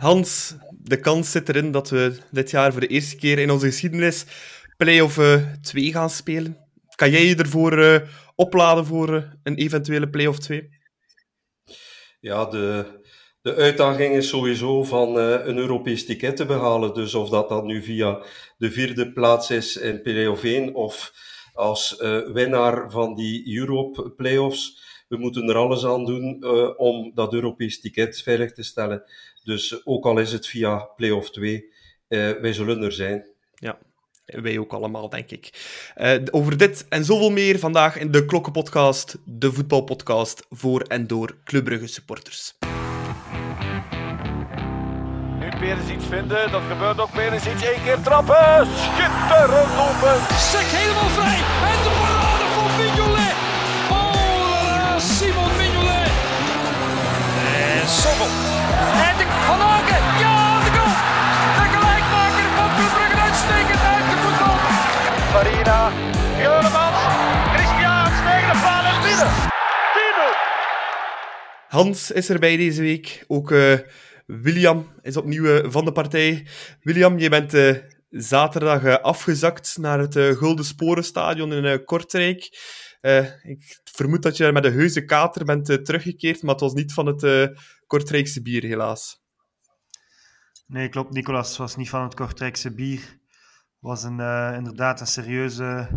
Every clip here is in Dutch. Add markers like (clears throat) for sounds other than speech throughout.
Hans, de kans zit erin dat we dit jaar voor de eerste keer in onze geschiedenis play-off 2 uh, gaan spelen. Kan jij je ervoor uh, opladen voor uh, een eventuele play-off 2? Ja, de, de uitdaging is sowieso van een Europees ticket te behalen. Dus of dat dan nu via de vierde plaats is in play-off 1 of als winnaar van die Europe play-offs. We moeten er alles aan doen om dat Europees ticket veilig te stellen. Dus ook al is het via play-off 2, wij zullen er zijn. Ja, wij ook allemaal, denk ik. Uh, over dit en zoveel meer vandaag in de Klokkenpodcast, de voetbalpodcast voor en door Club Brugge supporters. Nu iets vinden, dat gebeurt ook iets. Eén keer trappen, schitterend open. Sek helemaal vrij en de parade van Mignolet. En Sommel. En de Van Aken, ja, de goal. De gelijkmaker van Club Brugge uitstekend uit de voetbal. Farina, Juremans, Christian tegen de paal en binnen. Hans is erbij deze week. Ook uh, William is opnieuw uh, van de partij. William, je bent uh, zaterdag afgezakt naar het Gulden Sporenstadion in Kortrijk. Ik vermoed dat je met een heuse kater bent teruggekeerd, maar het was niet van het Kortrijkse bier, helaas. Nee, klopt. Nicolas was niet van het Kortrijkse bier. was een, inderdaad een serieuze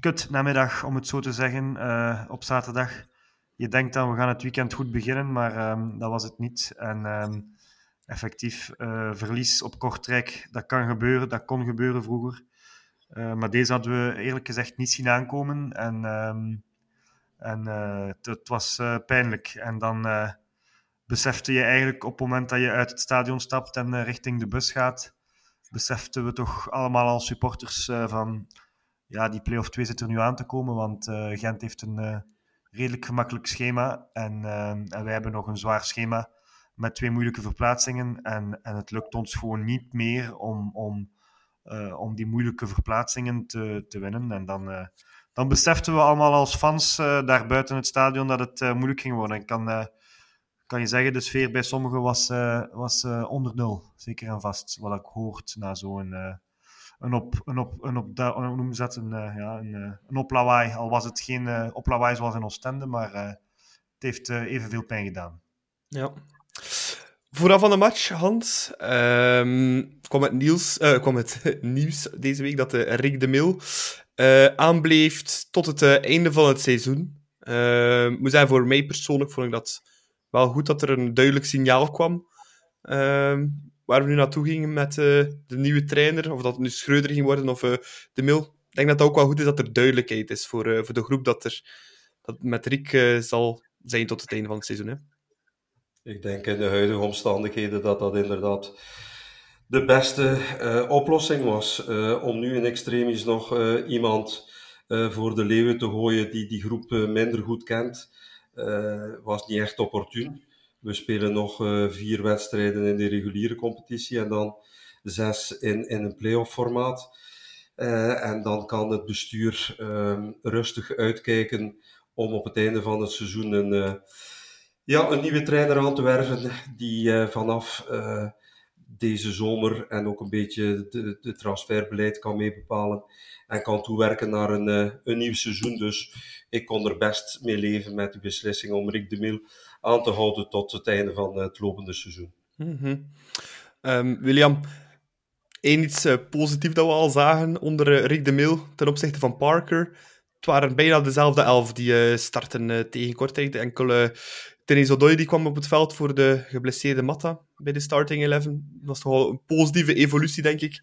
kut namiddag, om het zo te zeggen, op zaterdag je denkt dan we gaan het weekend goed beginnen, maar um, dat was het niet. En um, effectief, uh, verlies op Kortrijk, dat kan gebeuren, dat kon gebeuren vroeger. Uh, maar deze hadden we eerlijk gezegd niet zien aankomen. En, um, en uh, het, was pijnlijk. En dan besefte je eigenlijk op het moment dat je uit het stadion stapt en richting de bus gaat, beseften we toch allemaal als supporters van ja, die play-off 2 zit er nu aan te komen, want Gent heeft een redelijk gemakkelijk schema. En, en wij hebben nog een zwaar schema met twee moeilijke verplaatsingen. En, en het lukt ons gewoon niet meer om, om, om die moeilijke verplaatsingen te, te winnen. En dan, uh, dan beseften we allemaal als fans daar buiten het stadion dat het moeilijk ging worden. Ik kan, kan je zeggen, de sfeer bij sommigen was, was onder nul. Zeker en vast, wat ik hoort na zo'n een op, een op, een op, dat? Een, uh, een, uh, oplawaai. Al was het geen uh, oplawaai zoals in Oostende, maar het heeft evenveel pijn gedaan. Ja. Vooraf van de match, Hans, um, kwam, het nieuws, kwam het (laughs) nieuws deze week dat Rick de Mil aanbleef tot het einde van het seizoen. Ehm, moet zijn voor mij persoonlijk vond ik dat wel goed dat er een duidelijk signaal kwam. Ehm, waar we nu naartoe gingen met uh, de nieuwe trainer, of dat het nu Schreuder ging worden of uh, de Mil. Ik denk dat het ook wel goed is dat er duidelijkheid is voor, uh, voor de groep dat er dat met Rick zal zijn tot het einde van het seizoen. Hè. Ik denk in de huidige omstandigheden dat dat inderdaad de beste oplossing was. om nu in extremis nog iemand voor de leeuwen te gooien die die groep minder goed kent, was niet echt opportun. We spelen nog vier wedstrijden in de reguliere competitie en dan zes in, in een playoff formaat. En dan kan het bestuur uh, rustig uitkijken om op het einde van het seizoen een, ja, een nieuwe trainer aan te werven die vanaf deze zomer en ook een beetje de transferbeleid kan meebepalen en kan toewerken naar een, een nieuw seizoen. Dus ik kon er best mee leven met de beslissing om Rick de Mil aan te houden tot het einde van het lopende seizoen. -hmm. um, William, één iets uh, positief dat we al zagen onder Rick de Mil ten opzichte van Parker. Het waren bijna dezelfde elf die starten tegen Kortrijk. De enkele Therese Odoy die kwam op het veld voor de geblesseerde Matta bij de starting 11. Dat was toch wel een positieve evolutie, denk ik.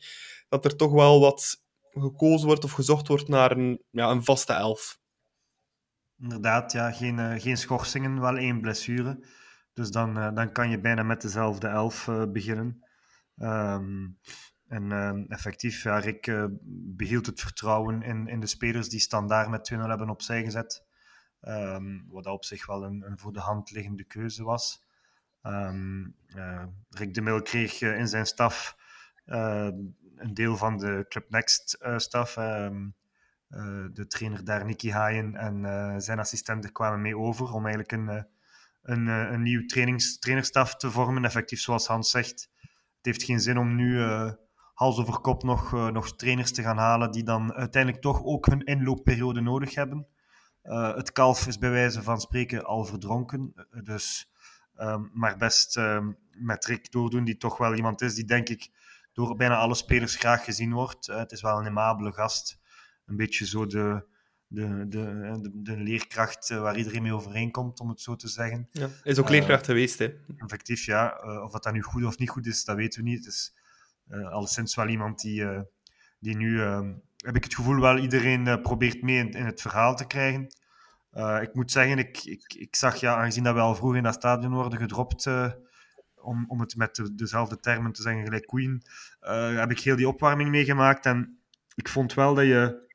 Dat er toch wel wat gekozen wordt of gezocht wordt naar een, ja, een vaste elf. Inderdaad, ja, geen, uh, geen schorsingen, wel één blessure. Dus dan, uh, dan kan je bijna met dezelfde elf uh, beginnen. Um, en ehm, effectief, ja, Rick behield het vertrouwen in, in de spelers die standaard met 2-0 hebben opzij gezet. Um, wat op zich wel een, een, voor de hand liggende keuze was. Rick de Mil kreeg in zijn staf een deel van de Club Next staf. Uh, de trainer daar, Nicky Haaien, en uh, zijn assistenten kwamen mee over om eigenlijk een, uh, een, uh, een nieuw trainings, trainerstaf te vormen. Effectief, zoals Hans zegt, het heeft geen zin om nu uh, hals over kop nog, uh, nog trainers te gaan halen die dan uiteindelijk toch ook hun inloopperiode nodig hebben. Het kalf is bij wijze van spreken al verdronken. Dus, um, maar best um, met Rick doordoen, die toch wel iemand is die denk ik door bijna alle spelers graag gezien wordt. het is wel een aimabele gast. Een beetje zo de, de, de, de, de leerkracht waar iedereen mee overeenkomt, om het zo te zeggen. Ja, is ook leerkracht uh, geweest, hè? Effectief, ja. Of dat, nu goed of niet goed is, dat weten we niet. Het is alleszins wel iemand die, die nu, ehm, heb ik het gevoel, wel iedereen probeert mee in, het verhaal te krijgen. ik moet zeggen, ik, ik, ik zag, ja, aangezien dat we al vroeg in dat stadion worden gedropt, om, om het met de, dezelfde termen te zeggen, gelijk Queen, heb ik heel die opwarming meegemaakt. En ik vond wel dat je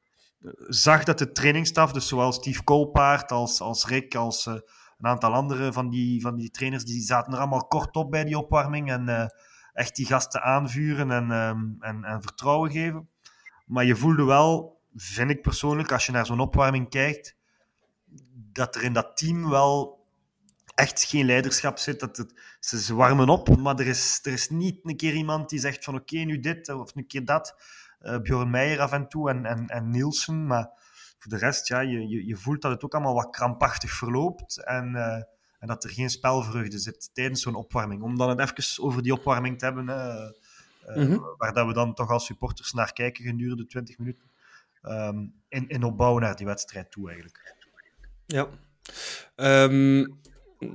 zag dat de trainingsstaf, dus zowel Steve Koolpaard als, als Rick, als een aantal andere van die, van die trainers, die zaten er allemaal kort op bij die opwarming en echt die gasten aanvuren en, um, en, en vertrouwen geven. Maar je voelde wel, vind ik persoonlijk, als je naar zo'n opwarming kijkt, dat er in dat team wel echt geen leiderschap zit. Dat het, ze, warmen op, maar er is, er is niet een keer iemand die zegt van oké, nu dit of een keer dat uh, Bjorn Meijer af en toe en, en, en Nielsen. Maar voor de rest, ja, je, je, je voelt dat het ook allemaal wat krampachtig verloopt. En, uh, en dat er geen spelvreugde zit tijdens zo'n opwarming. Om dan het even over die opwarming te hebben, uh, mm -hmm. waar dat we dan toch als supporters naar kijken gedurende 20 minuten. Um, in, in opbouw naar die wedstrijd toe, eigenlijk. Ja. Um,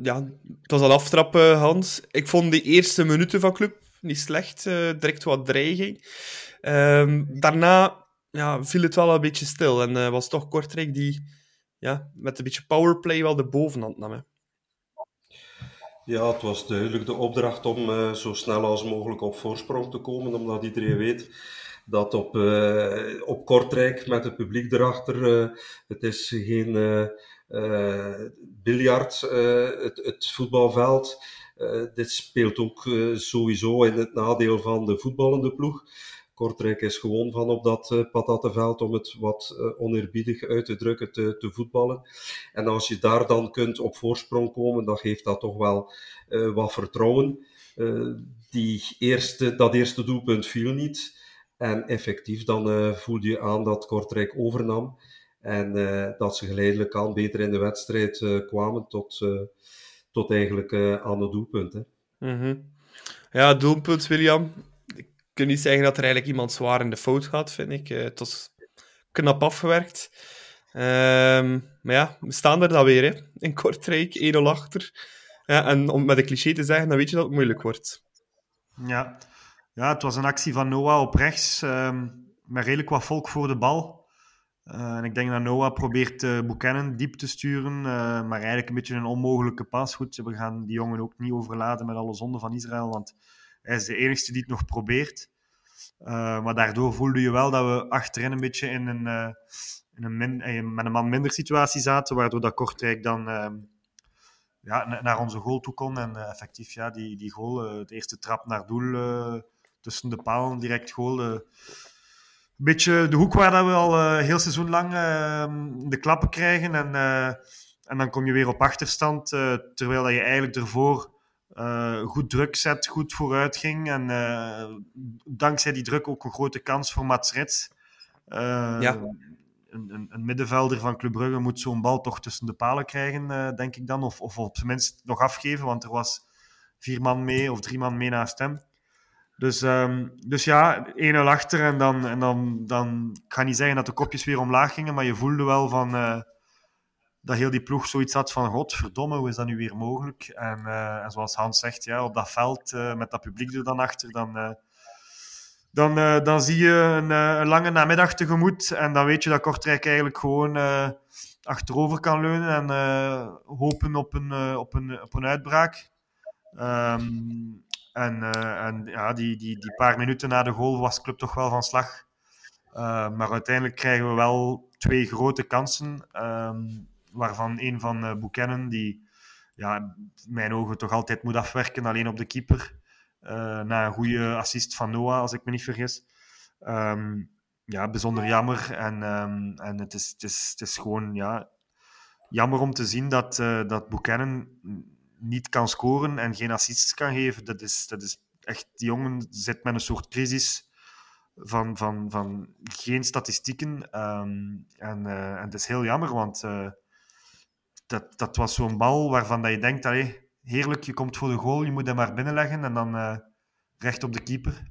ja, het was al aftrappen, Hans. Ik vond die eerste minuten van club niet slecht. Uh, direct wat dreiging. Um, daarna ja, viel het wel een beetje stil. En uh, was toch Kortrijk die ja, met een beetje powerplay wel de bovenhand nam. Hè. Ja, het was duidelijk de opdracht om uh, zo snel als mogelijk op voorsprong te komen, omdat iedereen weet dat op, uh, op Kortrijk met het publiek erachter, uh, het is geen biljart, het, het voetbalveld. dit speelt ook sowieso in het nadeel van de voetballende ploeg. Kortrijk is gewoon van op dat uh, patattenveld, om het wat uh, oneerbiedig uit te drukken, te, te, voetballen. En als je daar dan kunt op voorsprong komen, dan geeft dat toch wel uh, wat vertrouwen. die eerste, dat eerste doelpunt viel niet. En effectief, dan voelde je aan dat Kortrijk overnam. En dat ze geleidelijk aan beter in de wedstrijd kwamen tot, tot eigenlijk aan de doelpunten. Mm -hmm. Ja, doelpunt, William kun niet zeggen dat er eigenlijk iemand zwaar in de fout gaat, vind ik. Uh, het was knap afgewerkt. Um, maar ja, we staan er dan weer hè, in Kortrijk, 1-0 achter. En om met een cliché te zeggen, dan weet je dat het moeilijk wordt. Ja, ja het was een actie van Noah op rechts, um, met redelijk wat volk voor de bal. Uh, en ik denk dat Noah probeert uh, Buchanan diep te sturen, maar eigenlijk een beetje een onmogelijke pas. Goed, we gaan die jongen ook niet overladen met alle zonden van Israël, want hij is de enige die het nog probeert. Uh, maar daardoor voelde je wel dat we achterin een beetje in een, uh, in een uh, met een man minder situatie zaten, waardoor dat Kortrijk dan ja, naar onze goal toe kon. En effectief, ja, die, die goal, de eerste trap naar doel tussen de palen, direct goal. een beetje de hoek waar dat we al heel seizoen lang de klappen krijgen. En, en dan kom je weer op achterstand, terwijl dat je eigenlijk ervoor uh, goed druk zet, goed vooruit ging. En uh, dankzij die druk ook een grote kans voor Mats Rits. Uh, ja. Een, een, een, middenvelder van Club Brugge moet zo'n bal toch tussen de palen krijgen, denk ik dan. Of, of op zijn minst nog afgeven, want er was vier man mee of drie man mee naast hem. Dus, um, dus ja, 1-0 achter en, dan, en dan, dan... Ik ga niet zeggen dat de kopjes weer omlaag gingen, maar je voelde wel van dat heel die ploeg zoiets had van, godverdomme, hoe is dat nu weer mogelijk? En, uh, en zoals Hans zegt, ja, op dat veld, uh, met dat publiek er dan achter, dan, uh, dan, dan zie je een, een, lange namiddag tegemoet. En dan weet je dat Kortrijk eigenlijk gewoon achterover kan leunen en hopen op een, op een, op een uitbraak. Um, en en ja, die, die, die paar minuten na de goal was Club toch wel van slag. maar uiteindelijk krijgen we wel twee grote kansen. Um, waarvan een van uh, die ja, mijn ogen toch altijd moet afwerken, alleen op de keeper. Uh, na een goede assist van Noah, als ik me niet vergis. Um, ja, bijzonder jammer. En, um, en het, is, het, is, het is gewoon ja, jammer om te zien dat, uh, dat niet kan scoren en geen assists kan geven, dat is, dat is echt, die jongen zit met een soort crisis van, van, van geen statistieken. Ehm, en, en het is heel jammer, want dat, dat was zo'n bal waarvan dat je denkt, allee, heerlijk, je komt voor de goal, je moet hem maar binnenleggen en dan uh, recht op de keeper.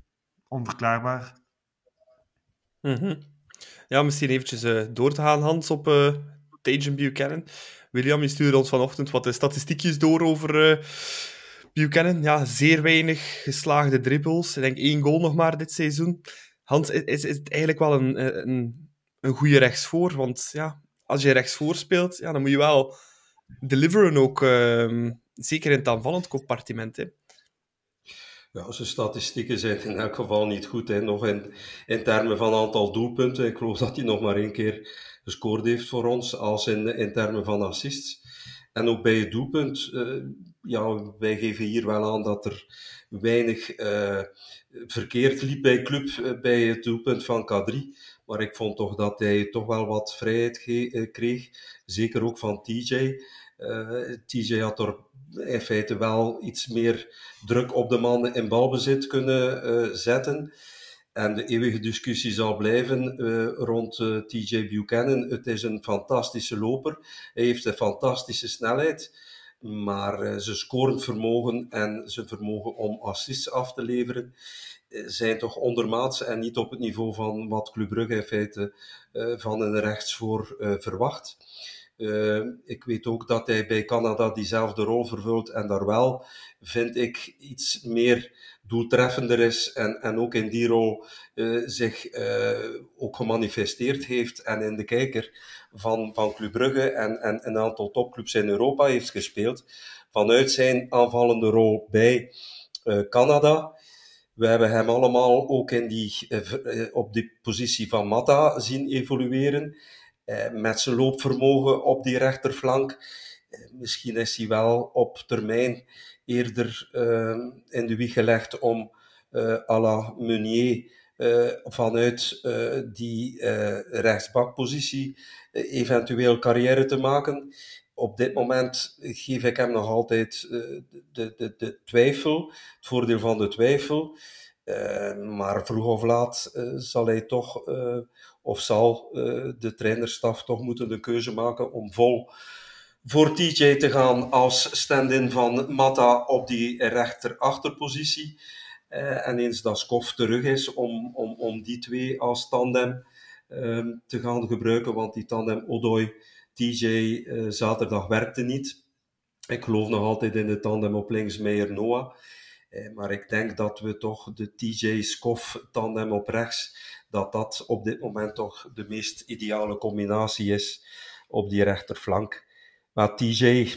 Onverklaarbaar. -hmm. Ja, misschien eventjes door te gaan, Hans, op uh, Tajan Buchanan. William, je stuurde ons vanochtend wat statistiekjes door over Buchanan. Ja, zeer weinig geslaagde dribbles. Ik denk één goal nog maar dit seizoen. Hans, is, is het eigenlijk wel een, een, een goede rechtsvoor? Want ja, als je rechtsvoor speelt, ja, dan moet je wel deliveren ook. Uh, zeker in het aanvallend compartiment. Hè. Ja, zijn statistieken zijn in elk geval niet goed. Hè. Nog in, in termen van aantal doelpunten. Ik geloof dat hij nog maar één keer gescoord heeft voor ons, als in, in termen van assists. En ook bij het doelpunt, uh, ja, wij geven hier wel aan dat er weinig uh, verkeerd liep bij club uh, bij het doelpunt van K3. Maar ik vond toch dat hij toch wel wat vrijheid kreeg. Zeker ook van TJ. TJ had er in feite wel iets meer druk op de man in balbezit kunnen zetten. En de eeuwige discussie zal blijven rond TJ Buchanan. Het is een fantastische loper. Hij heeft een fantastische snelheid. Maar uh, zijn scorend vermogen en zijn vermogen om assists af te leveren zijn toch ondermaats en niet op het niveau van wat Club Brugge in feite van een rechtsvoor verwacht. ik weet ook dat hij bij Canada diezelfde rol vervult en daar wel, vind ik, iets meer doeltreffender is en, en ook in die rol zich ook gemanifesteerd heeft en in de kijker van, van Club Brugge en, en een aantal topclubs in Europa heeft gespeeld, vanuit zijn aanvallende rol bij Canada. We hebben hem allemaal ook in die, op die positie van Mata zien evolueren, met zijn loopvermogen op die rechterflank. Misschien is hij wel op termijn eerder in de wieg gelegd om à la Meunier vanuit die rechtsbakpositie eventueel carrière te maken. Op dit moment geef ik hem nog altijd de, de, de twijfel, het voordeel van de twijfel. maar vroeg of laat zal hij toch, of zal de trainerstaf toch moeten de keuze maken om vol voor TJ te gaan als stand-in van Mata op die rechter-achterpositie. En eens dat Skof terug is, om, om, om die twee als tandem uh, te gaan gebruiken. Want die tandem Uh, eh, zaterdag werkte niet. Ik geloof nog altijd in de tandem op links Meijer-Noah. Eh, maar ik denk dat we toch de TJ-Skof tandem op rechts, dat dat op dit moment toch de meest ideale combinatie is op die rechterflank. Maar TJ,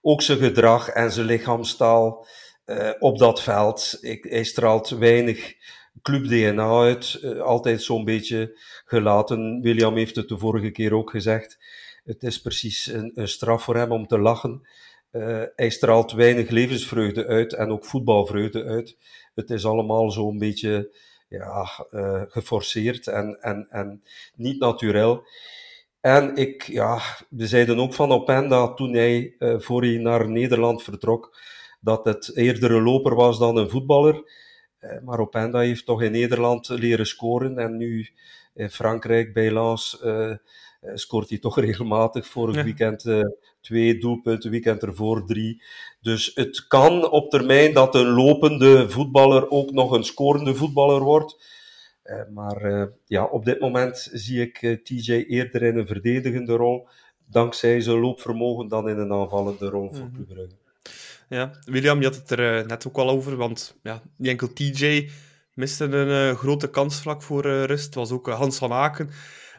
ook zijn gedrag en zijn lichaamstaal uh, op dat veld, ik, hij straalt weinig club-DNA uit. Uh, altijd zo'n beetje gelaten. William heeft het de vorige keer ook gezegd. Het is precies een, straf voor hem om te lachen. Uh, hij straalt weinig levensvreugde uit en ook voetbalvreugde uit. Het is allemaal zo'n beetje ja, geforceerd en, en, en niet natuurlijk. En ik, ja, we zeiden ook van Openda toen hij, voor hij naar Nederland vertrok, dat het eerder een loper was dan een voetballer. Uh, maar Openda heeft toch in Nederland leren scoren en nu in Frankrijk bij Lens uh, scoort hij toch (laughs) regelmatig. Vorig ja. weekend twee doelpunten, weekend ervoor drie. Dus het kan op termijn dat een lopende voetballer ook nog een scorende voetballer wordt. Uh, maar uh, ja, op dit moment zie ik TJ eerder in een verdedigende rol, dankzij zijn loopvermogen, dan in een aanvallende rol voor Club Brugge. Ja, William, je had het er net ook al over, want ja, niet enkel TJ miste een grote kans vlak voor rust. Het was ook Hans van Aken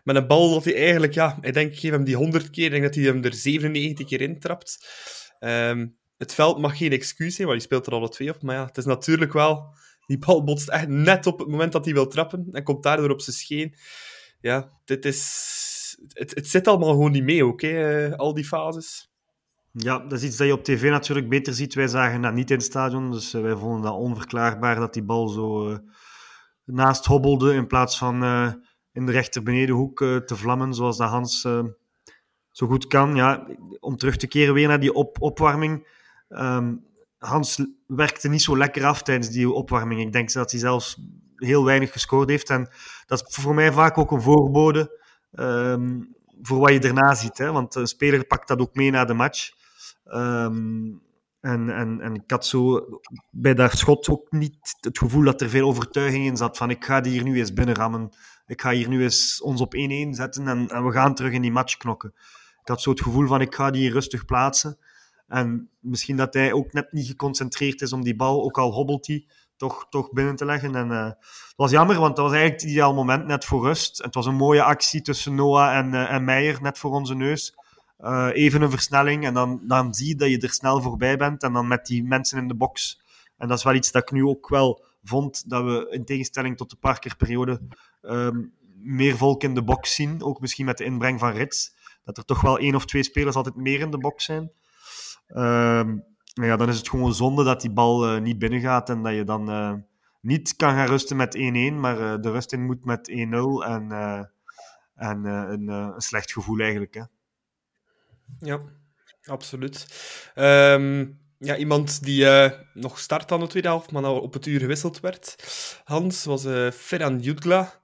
met een bal dat hij eigenlijk, ja, ik denk, ik geef hem die 100 keer, ik denk dat hij hem er 97 keer intrapt. Um, het veld mag geen excuus zijn, want je speelt er alle twee op, maar ja, het is natuurlijk wel die bal botst echt net op het moment dat hij wil trappen en komt daardoor op zijn scheen. Ja, dit is... Het, het zit allemaal gewoon niet mee, oké, al die fases. Ja, dat is iets dat je op tv natuurlijk beter ziet. Wij zagen dat niet in het stadion, dus uh, wij vonden dat onverklaarbaar dat die bal zo uh, naast hobbelde in plaats van uh, in de rechter benedenhoek te vlammen, zoals dat Hans zo goed kan. Ja, om terug te keren weer naar die op opwarming. Ehm, Hans werkte niet zo lekker af tijdens die opwarming. Ik denk dat hij zelfs heel weinig gescoord heeft. En dat is voor mij vaak ook een voorbode ehm, voor wat je daarna ziet. Hè? Want een speler pakt dat ook mee naar de match. Ehm, en, en, en ik had zo bij dat schot ook niet het gevoel dat er veel overtuiging in zat. Van ik ga die hier nu eens binnenrammen. Ik ga hier nu eens ons op 1-1 zetten en, en we gaan terug in die match knokken. Ik had zo het gevoel van ik ga die rustig plaatsen. En misschien dat hij ook net niet geconcentreerd is om die bal, ook al hobbelt hij, toch, toch binnen te leggen. En uh, het was jammer, want dat was eigenlijk het ideaal moment net voor rust. Het was een mooie actie tussen Noah en, uh, en Meijer, net voor onze neus. Uh, even een versnelling en dan, dan zie je dat je er snel voorbij bent. En dan met die mensen in de box. En dat is wel iets dat ik nu ook wel vond, dat we in tegenstelling tot de Parkerperiode um, meer volk in de box zien. Ook misschien met de inbreng van Rits. Dat er toch wel één of twee spelers altijd meer in de box zijn. Um, ja, dan is het gewoon zonde dat die bal uh, niet binnengaat en dat je dan uh, niet kan gaan rusten met 1-1, maar de rust in moet met 1-0 en, en een, een, slecht gevoel eigenlijk. Hè. Ja, absoluut. Um, ja, iemand die nog start aan de tweede helft, maar nou op het uur gewisseld werd, Hans, was Ferran Jutgla.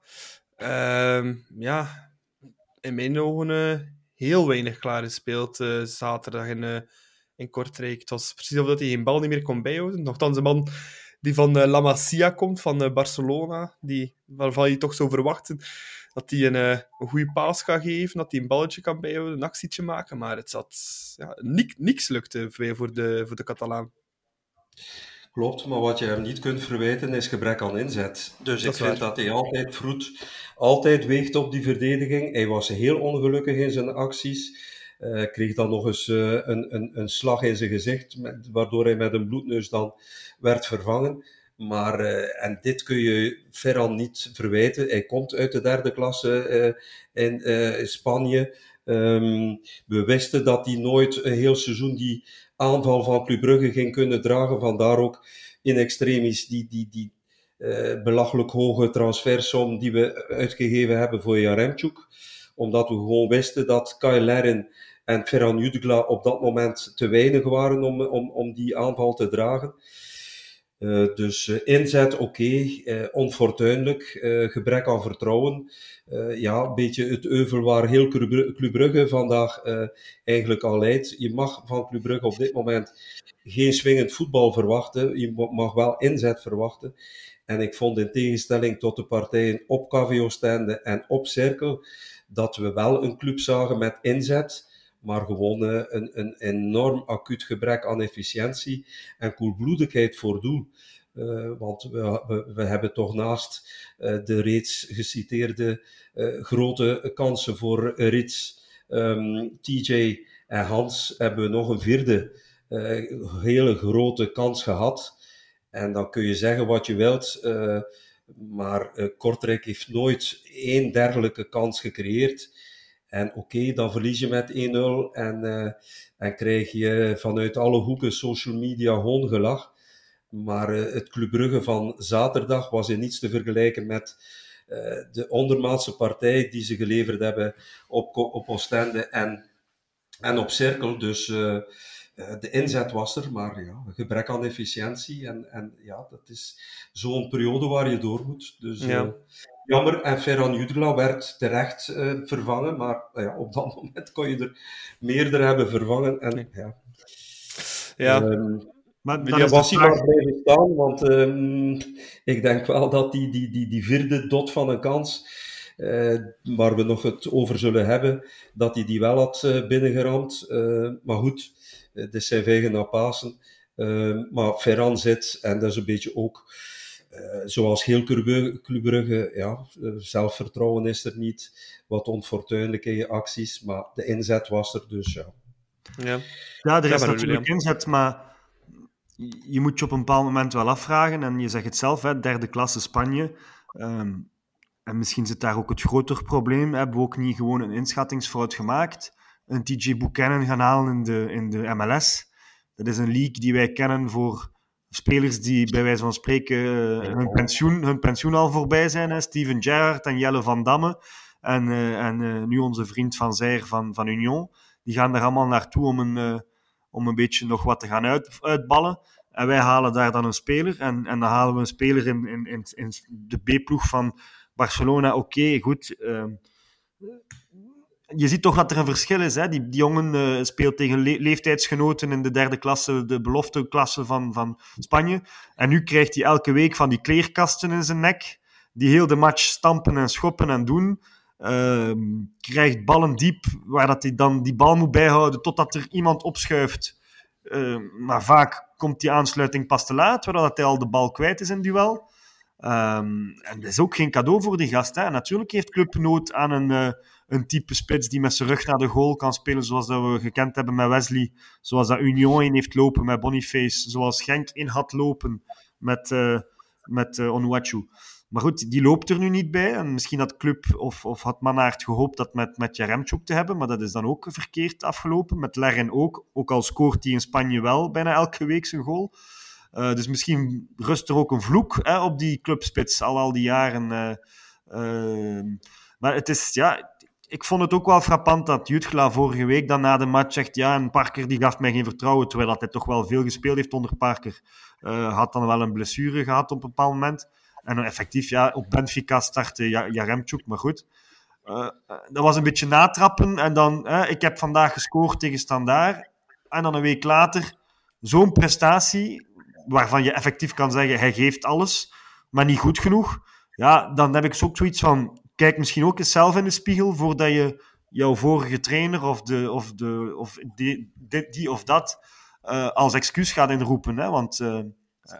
Um, ja, in mijn ogen heel weinig klaar gespeeld zaterdag in in Kortrijk. Het was precies alsof hij geen bal niet meer kon bijhouden. Nochtans, een man die van uh, La Masia komt, van uh, Barcelona, die, waarvan je toch zou verwachten dat hij een, uh, een goede paas gaat geven, dat hij een balletje kan bijhouden, een actietje maken. Maar het zat... Ja, niks, niks lukte voor de, voor de Catalaan. Klopt, maar wat je hem niet kunt verwijten is gebrek aan inzet. Dus ik vind dat hij altijd vroet, altijd weegt op die verdediging. Hij was heel ongelukkig in zijn acties. Uh, kreeg dan nog eens uh, een, een, een, slag in zijn gezicht, met, waardoor hij met een bloedneus dan werd vervangen. Maar, uh, en dit kun je Ferran niet verwijten. Hij komt uit de derde klasse in, in Spanje. Um, we wisten dat hij nooit een heel seizoen die aanval van Club Brugge ging kunnen dragen. Vandaar ook in extremis die, die, die belachelijk hoge transfersom die we uitgegeven hebben voor Jaremchuk omdat we gewoon wisten dat Kyle Lerin en Ferran Jutgla op dat moment te weinig waren om, om, om die aanval te dragen. Uh, dus uh, inzet oké, okay, uh, onfortuinlijk, gebrek aan vertrouwen. ja, een beetje het euvel waar heel Club Brugge vandaag eigenlijk al leidt. Je mag van Club Brugge op dit moment geen swingend voetbal verwachten. Je mag wel inzet verwachten. En ik vond in tegenstelling tot de partijen op KVO-stende en op Cirkel, dat we wel een club zagen met inzet maar gewoon uh, een, een enorm acuut gebrek aan efficiëntie en koelbloedigheid voor doel. Uh, want we, we, hebben toch naast uh, de reeds geciteerde grote kansen voor Rits, ehm, TJ en Hans, hebben we nog een vierde hele grote kans gehad. En dan kun je zeggen wat je wilt, maar Kortrijk heeft nooit één dergelijke kans gecreëerd. En oké, dan verlies je met 1-0 en, uh, en krijg je vanuit alle hoeken social media hoongelach. Maar uh, het Club Brugge van zaterdag was in niets te vergelijken met uh, de ondermaatse partij die ze geleverd hebben op, op Oostende en, en op Cirkel. Dus de inzet was er, maar ja, gebrek aan efficiëntie. En, en ja, dat is zo'n periode waar je door moet. Dus ja jammer. En Ferran Jutgla werd terecht uh, vervangen, maar uh, ja, op dat (laughs) moment kon je er meerdere hebben vervangen. En, ja. ja. Um, maar dan was hij maar blijven staan, want um, ik denk wel dat die, die, die, die vierde dot van een kans, uh, waar we nog het over zullen hebben, dat hij die wel had uh, binnengeramd. Uh, maar goed, het is zijn vijgen naar Pasen. Uh, maar Ferran zit, en dat is een beetje ook uh, zoals heel Club Brugge, ja, eh, zelfvertrouwen is er niet, wat onfortuinlijke acties, maar de inzet was er dus, ja. Ja, ja er is natuurlijk inzet, maar je moet je op een bepaald moment wel afvragen, en je zegt het zelf, hè, derde klasse Spanje, um, en misschien zit daar ook het groter probleem, hebben we ook niet gewoon een inschattingsfout gemaakt, een TJ Buchanan gaan halen in de, in de MLS. Dat is een league die wij kennen voor spelers die bij wijze van spreken uh, hun, pensioen, hun pensioen al voorbij zijn. Hè? Steven Gerrard en Jelle van Damme. en, en nu onze vriend Van Zijr van, van Union. Die gaan er allemaal naartoe om een, om een beetje nog wat te gaan uit, uitballen. En wij halen daar dan een speler. En, en dan halen we een speler in, in, in, in de B-ploeg van Barcelona. Oké, goed. Ehm, je ziet toch dat er een verschil is. Hè? Die, die jongen uh, speelt tegen leeftijdsgenoten in de derde klasse, de belofteklasse van, van Spanje. En nu krijgt hij elke week van die kleerkasten in zijn nek, die heel de match stampen en schoppen en doen. Uh, krijgt ballen diep, waar dat hij dan die bal moet bijhouden totdat er iemand opschuift. Uh, maar vaak komt die aansluiting pas te laat, waardoor hij al de bal kwijt is in duel. Um, en dat is ook geen cadeau voor die gast. Hè. Natuurlijk heeft Club nood aan een, uh, een type spits die met zijn rug naar de goal kan spelen, zoals dat we gekend hebben met Wesley, zoals dat Union in heeft lopen met Boniface, zoals Genk in had lopen met, uh, met uh. Maar goed, die loopt er nu niet bij. En misschien had Club of, of had Manaert gehoopt dat met, met Jaremchuk te hebben, maar dat is dan ook verkeerd afgelopen. Met Lerren ook, ook al scoort hij in Spanje wel bijna elke week zijn goal. Uh, dus misschien rust er ook een vloek hè, op die clubspits al al die jaren. Uh, maar het is, ja, ik vond het ook wel frappant dat Jutgla vorige week dan na de match zegt ja, en Parker die gaf mij geen vertrouwen, terwijl hij toch wel veel gespeeld heeft onder Parker. had dan wel een blessure gehad op een bepaald moment. En effectief, ja, op Benfica startte Jaremchuk, maar goed. Uh, dat was een beetje natrappen. En dan, uh, ik heb vandaag gescoord tegen Standaard. En dan een week later, zo'n prestatie, waarvan je effectief kan zeggen, hij geeft alles, maar niet goed genoeg. Ja, dan heb ik ook zoiets van, kijk misschien ook eens zelf in de spiegel, voordat je jouw vorige trainer of, de, of, de, of die, die of dat uh, als excuus gaat inroepen. Hè? Want eh,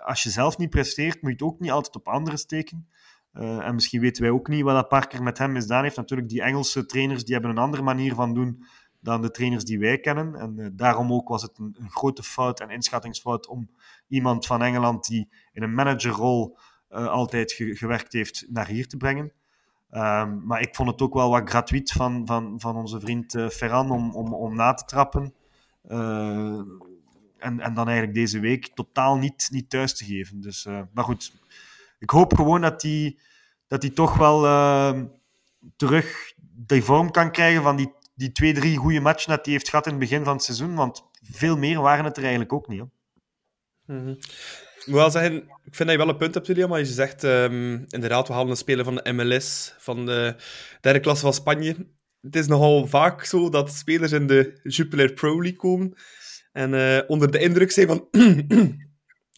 als je zelf niet presteert, moet je het ook niet altijd op anderen steken. Uh, en misschien weten wij ook niet wat dat Parker met hem misdaan heeft. Natuurlijk, die Engelse trainers die hebben een andere manier van doen dan de trainers die wij kennen. En daarom ook was het een, een, grote fout en inschattingsfout om iemand van Engeland die in een managerrol altijd ge gewerkt heeft, naar hier te brengen. Um, maar ik vond het ook wel wat gratuit van, van, van onze vriend Ferran om, om, om na te trappen en, en dan eigenlijk deze week totaal niet, niet thuis te geven. Dus, uh, maar goed, ik hoop gewoon dat hij dat die toch wel uh, terug de vorm kan krijgen van die, die twee, drie goede matchen dat hij heeft gehad in het begin van het seizoen. Want veel meer waren het er eigenlijk ook niet. Mm. Wel zeggen, ik vind dat je wel een punt hebt, Julia, maar je zegt um, inderdaad, we halen een speler van de MLS, van de derde klasse van Spanje. Het is nogal vaak zo dat spelers in de Jupiler Pro League komen en uh, onder de indruk zijn van... (clears throat)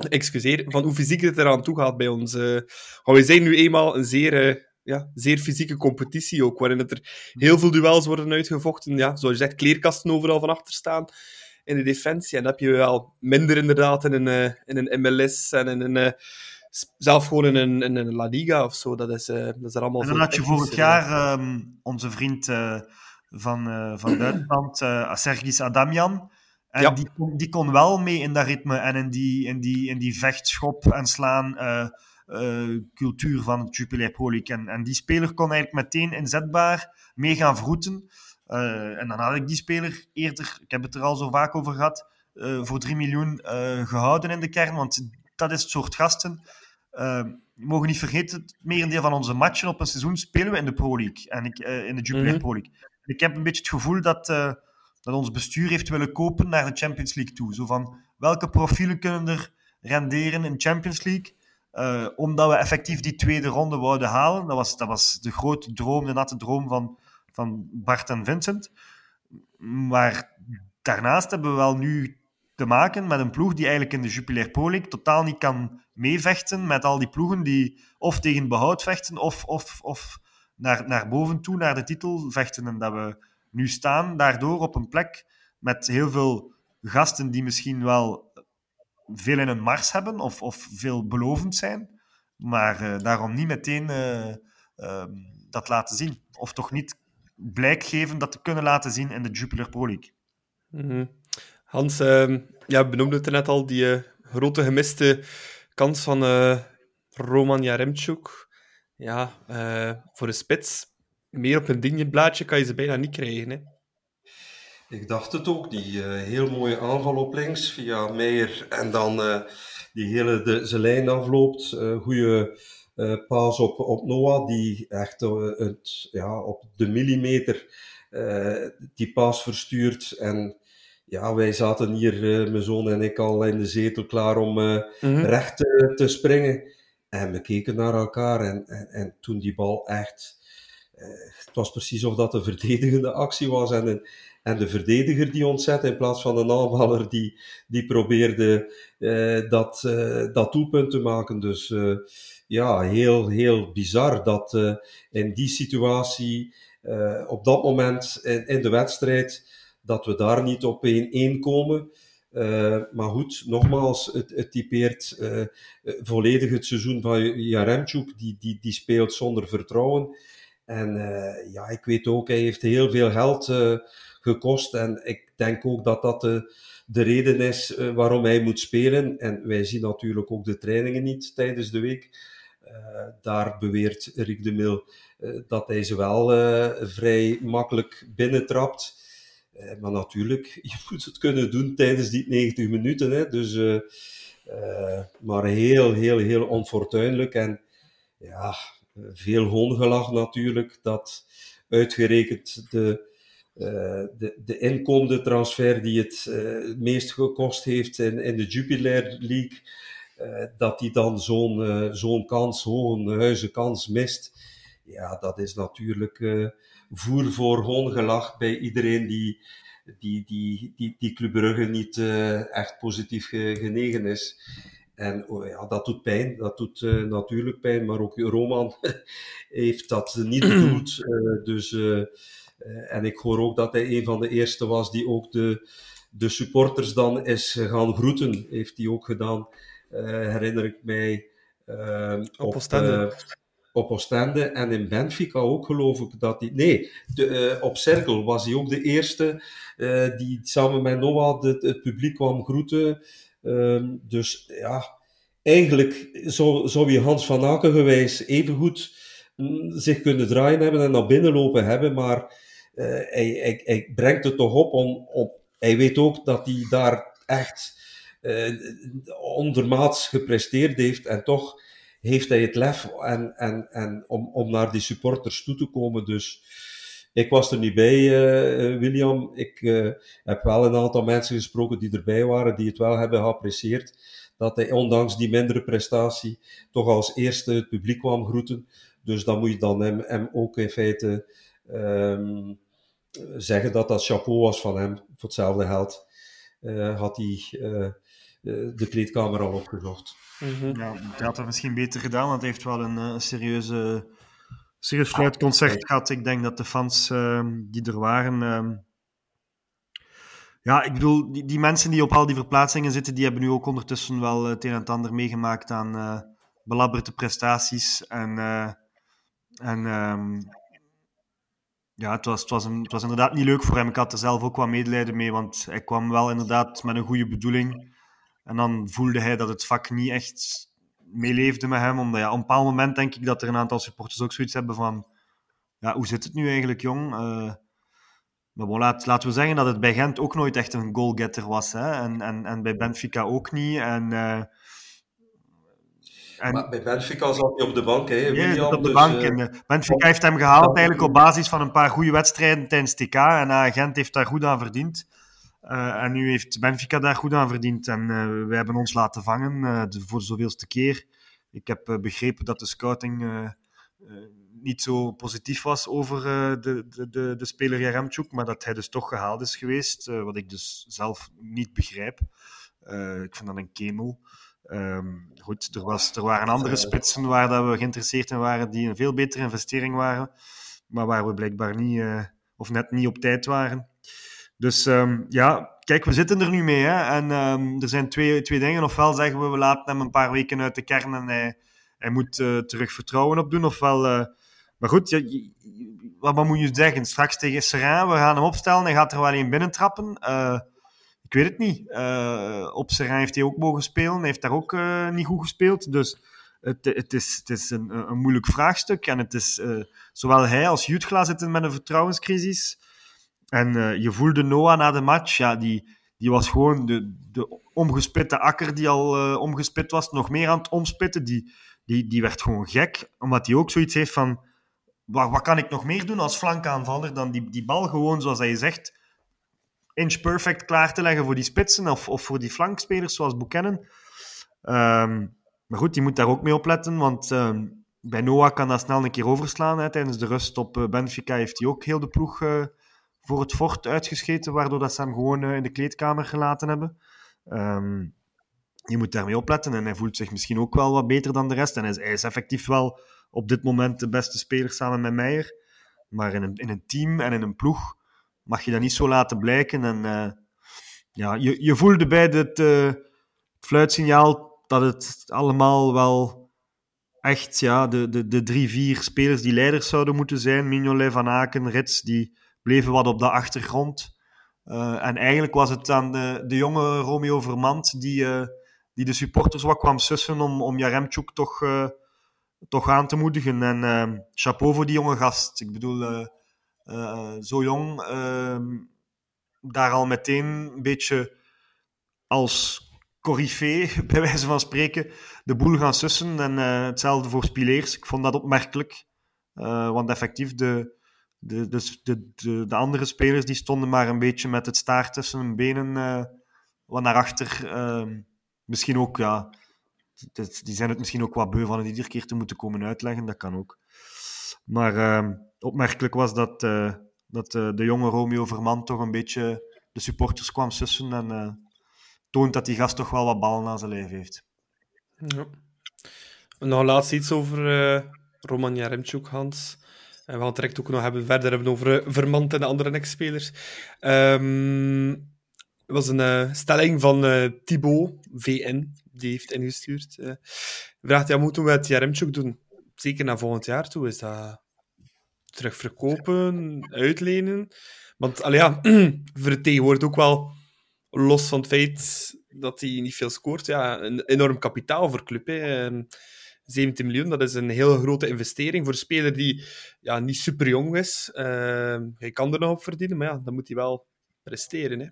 excuseer, van hoe fysiek het eraan toe gaat bij ons. Uh, we zijn nu eenmaal een zeer, uh, ja, zeer fysieke competitie ook, waarin het er heel veel duels worden uitgevochten. Ja, zoals je zegt, kleerkasten overal van achter staan in de defensie. En dat heb je wel minder inderdaad in een, uh, in een MLS en in een... zelf gewoon in een, in een La Liga of zo. Dat is, dat is er allemaal En dan had je vorig jaar um, onze vriend van, van (clears throat) Duitsland, Sergis Adamian en ja. die, kon, die kon wel mee in dat ritme en in die, in die, in die vecht, schop en slaan uh, uh, cultuur van het Jupiler Pro League. En, en die speler kon eigenlijk meteen inzetbaar mee gaan vroeten. Uh, en dan had ik die speler eerder, ik heb het er al zo vaak over gehad, voor 3 miljoen gehouden in de kern. Want dat is het soort gasten. we mogen niet vergeten, het merendeel van onze matchen op een seizoen spelen we in de Pro League. En ik, in de Jupiler mm -hmm. Pro League. Ik heb een beetje het gevoel dat dat ons bestuur heeft willen kopen naar de Champions League toe. Zo van, welke profielen kunnen er renderen in Champions League? Uh, omdat we effectief die tweede ronde wouden halen. Dat was, dat was de grote droom, de natte droom van, van Bart en Vincent. Maar daarnaast hebben we wel nu te maken met een ploeg die eigenlijk in de Jupiler Pro League totaal niet kan meevechten met al die ploegen die of tegen behoud vechten of, of, of naar, naar boven toe, naar de titel vechten. En dat we nu staan daardoor op een plek met heel veel gasten die misschien wel veel in een mars hebben of, of veel belovend zijn, maar uh, daarom niet meteen uh, uh, dat laten zien. Of toch niet blijk geven dat te kunnen laten zien in de Jupiler Pro League. Mm -hmm. Hans, ehm, ja, benoemde het net al, die eh, grote gemiste kans van eh, Roman Jaremchuk. Ja, eh, voor de spits meer op een dingenblaadje kan je ze bijna niet krijgen. Hè? Ik dacht het ook. Die uh, heel mooie aanval op links via Meijer en dan uh, die hele de, zijn lijn afloopt. Uh, goede uh, paas op, op Noah, die echt uh, het, ja, op de millimeter uh, die paas verstuurt. En ja, wij zaten hier, mijn zoon en ik, al in de zetel klaar om mm -hmm. recht te, springen. En we keken naar elkaar en, en, en toen die bal echt... het was precies of dat een verdedigende actie was en een, en de verdediger die ontzet in plaats van een aanvaller die, die probeerde dat, dat doelpunt te maken. Dus ja, heel, heel bizar dat in die situatie, op dat moment in, in, de wedstrijd, dat we daar niet op 1-1 komen. maar goed, nogmaals, het, het typeert volledig het seizoen van Jaremchuk, die, die, die speelt zonder vertrouwen. En ja, ik weet ook, hij heeft heel veel geld gekost. En ik denk ook dat dat de, de reden is waarom hij moet spelen. En wij zien natuurlijk ook de trainingen niet tijdens de week. Uh, daar beweert Rick de Mil uh, dat hij ze wel vrij makkelijk binnentrapt. maar natuurlijk, (laughs) je moet het kunnen doen tijdens die 90 minuten. Hè. Dus, maar heel, heel, heel onfortuinlijk. En ja, veel hoongelach natuurlijk. Dat uitgerekend de uh, de, de inkomende transfer die het meest gekost heeft in, in de Jupiler League, dat die dan zo'n zo'n kans, hoge kans mist. Ja, dat is natuurlijk voer voor hoongelach bij iedereen die, die, die, die, die Club Brugge niet echt positief genegen is. En oh ja, dat doet pijn, dat doet natuurlijk pijn, maar ook Roman (laughs) heeft dat niet (clears throat) bedoeld. dus en ik hoor ook dat hij een van de eerste was die ook de, de supporters dan is gaan groeten. Heeft hij ook gedaan, herinner ik mij. Uh, op Oostende. op Oostende en in Benfica ook geloof ik dat hij... Nee, de, op Cirkel was hij ook de eerste die samen met Noah het, het publiek kwam groeten. Ehm, dus ja, eigenlijk zou, zou je Hans van Aken gewijs evengoed mm, zich kunnen draaien hebben en naar binnen lopen hebben, maar uh, hij, hij, hij, brengt het toch op om, op. Hij weet ook dat hij daar echt ondermaats gepresteerd heeft en toch heeft hij het lef en, en, en om, om naar die supporters toe te komen. Dus ik was er niet bij, uh, William. Ik heb wel een aantal mensen gesproken die erbij waren, die het wel hebben geapprecieerd. Dat hij ondanks die mindere prestatie toch als eerste het publiek kwam groeten. Dus dan moet je dan hem, hem ook in feite um, zeggen dat dat chapeau was van hem. Voor hetzelfde geld uh, had hij uh, de kleedkamer al opgezocht. -hmm. Ja, hij had dat misschien beter gedaan, want hij heeft wel een, een serieuze, serieus fluitconcert ah, gehad. Ik denk dat de fans uh, die er waren. Ehm, ja, ik bedoel, die, die, mensen die op al die verplaatsingen zitten, die hebben nu ook ondertussen wel het een en het ander meegemaakt aan belabberde prestaties. En, en um, ja, het was, het, was een, het was inderdaad niet leuk voor hem. Ik had er zelf ook wat medelijden mee, want hij kwam wel inderdaad met een goede bedoeling. En dan voelde hij dat het vak niet echt meeleefde met hem. Omdat ja, op een bepaald moment denk ik dat er een aantal supporters ook zoiets hebben van... Ja, hoe zit het nu eigenlijk, jong? Uh, maar bon, laat, laten we zeggen dat het bij Gent ook nooit echt een goalgetter was. Hè? En, en, en bij Benfica ook niet. En... Uh, en, maar bij Benfica zat hij op de bank, hè, op de dus, bank. Uh, Benfica heeft hem gehaald eigenlijk op basis van een paar goede wedstrijden tijdens TK. En Gent heeft daar goed aan verdiend. Uh, en nu heeft Benfica daar goed aan verdiend. En uh, wij hebben ons laten vangen de, voor de zoveelste keer. Ik heb begrepen dat de scouting niet zo positief was over de, de, de, de speler Jaremchuk, maar dat hij dus toch gehaald is geweest, wat ik dus zelf niet begrijp. ik vind dat een kemel. Um, goed, er, was, er waren andere spitsen waar dat we geïnteresseerd in waren, die een veel betere investering waren, maar waar we blijkbaar niet, of net niet op tijd waren. Dus um, ja, kijk, we zitten er nu mee. Hè? En um, er zijn twee, twee dingen. Ofwel zeggen we, we laten hem een paar weken uit de kern en hij, moet uh, terug vertrouwen opdoen. Ofwel, uh, maar goed, wat, wat, moet je zeggen? Straks tegen Serrain, we gaan hem opstellen. Hij gaat er wel een binnentrappen. Uh, ik weet het niet. Op Serrain heeft hij ook mogen spelen. Hij heeft daar ook niet goed gespeeld. Dus het, het is, het is een, een moeilijk vraagstuk. En het is, zowel hij als Jutgla zitten met een vertrouwenscrisis. En je voelde Noah na de match, ja, die, die was gewoon de, de omgespitte akker die al uh, omgespit was, nog meer aan het omspitten. Die, die, die werd gewoon gek, omdat hij ook zoiets heeft van... Wat, wat kan ik nog meer doen als flankaanvaller dan die, die bal gewoon, zoals hij zegt, inch perfect klaar te leggen voor die spitsen of, of voor die flankspelers zoals Buchanan. Um, maar goed, die moet daar ook mee opletten, want um, bij Noah kan dat snel een keer overslaan. Hè. Tijdens de rust op uh, Benfica heeft hij ook heel de ploeg uh, voor het fort uitgescheten, waardoor dat ze hem gewoon uh, in de kleedkamer gelaten hebben. Um, je moet daarmee opletten en hij voelt zich misschien ook wel wat beter dan de rest. En hij is, effectief wel op dit moment de beste speler samen met Meijer. Maar in een, in een team en in een ploeg mag je dat niet zo laten blijken. En uh, ja, je, je voelde bij het uh, fluitsignaal dat het allemaal wel echt ja, de, de, de drie, vier spelers die leiders zouden moeten zijn. Mignolet, Van Aken, Rits, die bleven wat op de achtergrond. Uh, en eigenlijk was het dan de, de jonge Romeo Vermand die, die de supporters wat kwam sussen om, om Jaremchuk toch, toch aan te moedigen. En chapeau voor die jonge gast. Ik bedoel zo jong uh, daar al meteen een beetje als corifee, (laughs) bij wijze van spreken, de boel gaan sussen. En hetzelfde voor Spileers. Ik vond dat opmerkelijk. want effectief, de, de, de, de, de, andere spelers die stonden maar een beetje met het staart tussen hun benen wat naar achter. Ehm, misschien ook, ja, die zijn het misschien ook wat beu van het iedere keer te moeten komen uitleggen. Dat kan ook. Maar ehm, opmerkelijk was dat, uh, dat uh, de jonge Romeo Verman toch een beetje de supporters kwam sussen en toont dat die gast toch wel wat ballen aan zijn lijf heeft. Ja. Nog laatst iets over Roman Jaremchuk, Hans. En we gaan het direct ook nog hebben, verder hebben over Vermand en de andere ex-spelers. Het was een stelling van Thibaut, VN, die heeft ingestuurd. Uh, vraagt, ja, moeten we het Jaremchuk doen? Zeker naar volgend jaar toe, is dat terugverkopen, uitlenen. Want allee, ja, (clears throat) vertegenwoordigt ook wel, los van het feit dat hij niet veel scoort, ja, een enorm kapitaal voor club. Hè. 17 miljoen, dat is een heel grote investering voor een speler die ja, niet super jong is. Uh, hij kan er nog op verdienen, maar ja, dan moet hij wel presteren. Hè.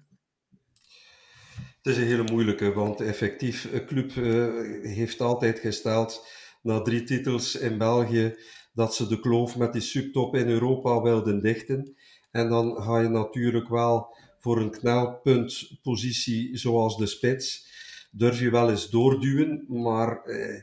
Het is een hele moeilijke, want effectief, een club uh, heeft altijd gesteld na drie titels in België dat ze de kloof met die subtop in Europa wilden dichten. En dan ga je natuurlijk wel voor een knelpuntpositie zoals de spits, durf je wel eens doorduwen, maar eh,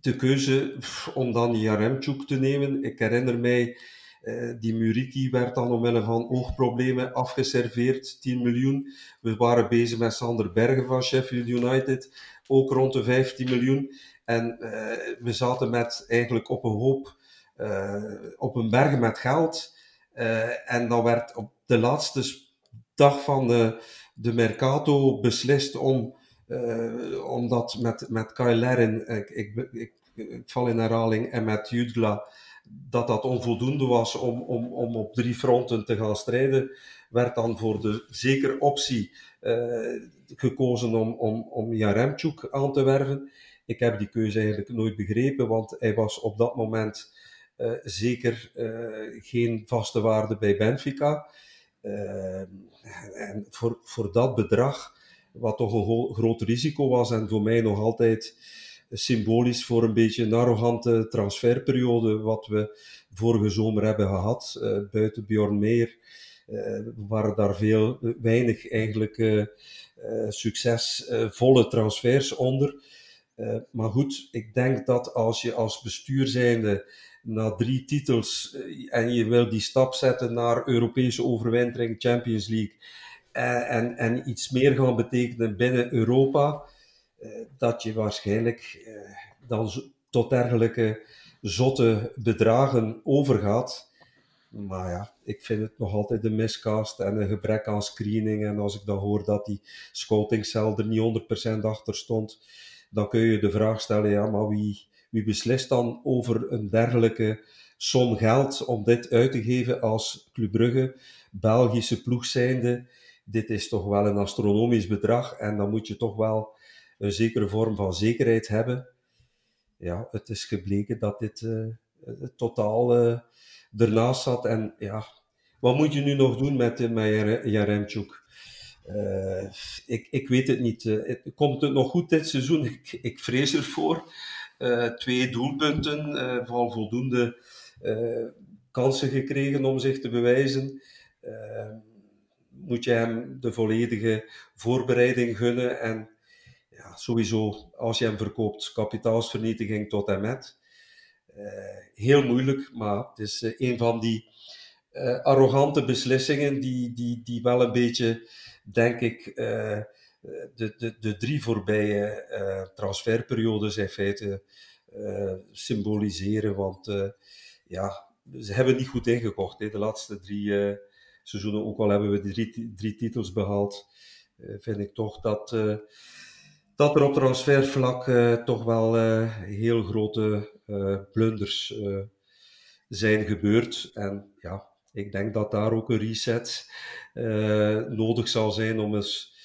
de keuze om dan Jaremchuk te nemen, ik herinner mij, eh, die Muriki werd dan omwille van oogproblemen afgeserveerd, 10 miljoen. We waren bezig met Sander Bergen van Sheffield United, ook rond de 15 miljoen. En uh, we zaten met eigenlijk op een hoop, uh, op een berg met geld. En dan werd op de laatste dag van de, de Mercato beslist om, om dat met, met Kyle Lerin, ik, ik, ik, ik, val in herhaling, en met Jutgla, dat dat onvoldoende was om, om, om op drie fronten te gaan strijden, werd dan voor de zekere optie gekozen om, om, om Jaremchuk aan te werven. Ik heb die keuze eigenlijk nooit begrepen, want hij was op dat moment zeker geen vaste waarde bij Benfica. En voor, voor dat bedrag, wat toch een groot risico was en voor mij nog altijd symbolisch voor een beetje een arrogante transferperiode wat we vorige zomer hebben gehad, buiten Bjorn Meer, waren daar veel, weinig eigenlijk succesvolle transfers onder. Uh, maar goed, ik denk dat als je als bestuur zijnde na drie titels uh, en je wil die stap zetten naar Europese overwintering, Champions League uh, en, en iets meer gaan betekenen binnen Europa, dat je waarschijnlijk dan tot dergelijke zotte bedragen overgaat. Maar ja, ik vind het nog altijd een miscast en een gebrek aan screening. En als ik dan hoor dat die scoutingcel er niet 100% achter stond, dan kun je de vraag stellen, ja, maar wie, wie beslist dan over een dergelijke som geld om dit uit te geven als Club Brugge, Belgische ploeg zijnde? Dit is toch wel een astronomisch bedrag en dan moet je toch wel een zekere vorm van zekerheid hebben. Ja, het is gebleken dat dit uh, totaal uh, ernaast zat. En ja, wat moet je nu nog doen met, met Jaremchuk? Ik, ik weet het niet. Uh, komt het nog goed dit seizoen? (laughs) Ik, ik vrees ervoor. Twee doelpunten, van voldoende kansen gekregen om zich te bewijzen. Moet je hem de volledige voorbereiding gunnen en ja, sowieso, als je hem verkoopt, kapitaalsvernietiging tot en met. heel moeilijk, maar het is een van die arrogante beslissingen die, die, die wel een beetje denk ik, de, de, de drie voorbije transferperiodes in feite symboliseren. Want ja, ze hebben niet goed ingekocht. Hè. De laatste drie seizoenen, ook al hebben we drie, drie titels behaald, vind ik toch dat, dat er op transfervlak toch wel heel grote blunders zijn gebeurd. En ja, ik denk dat daar ook een reset nodig zal zijn om eens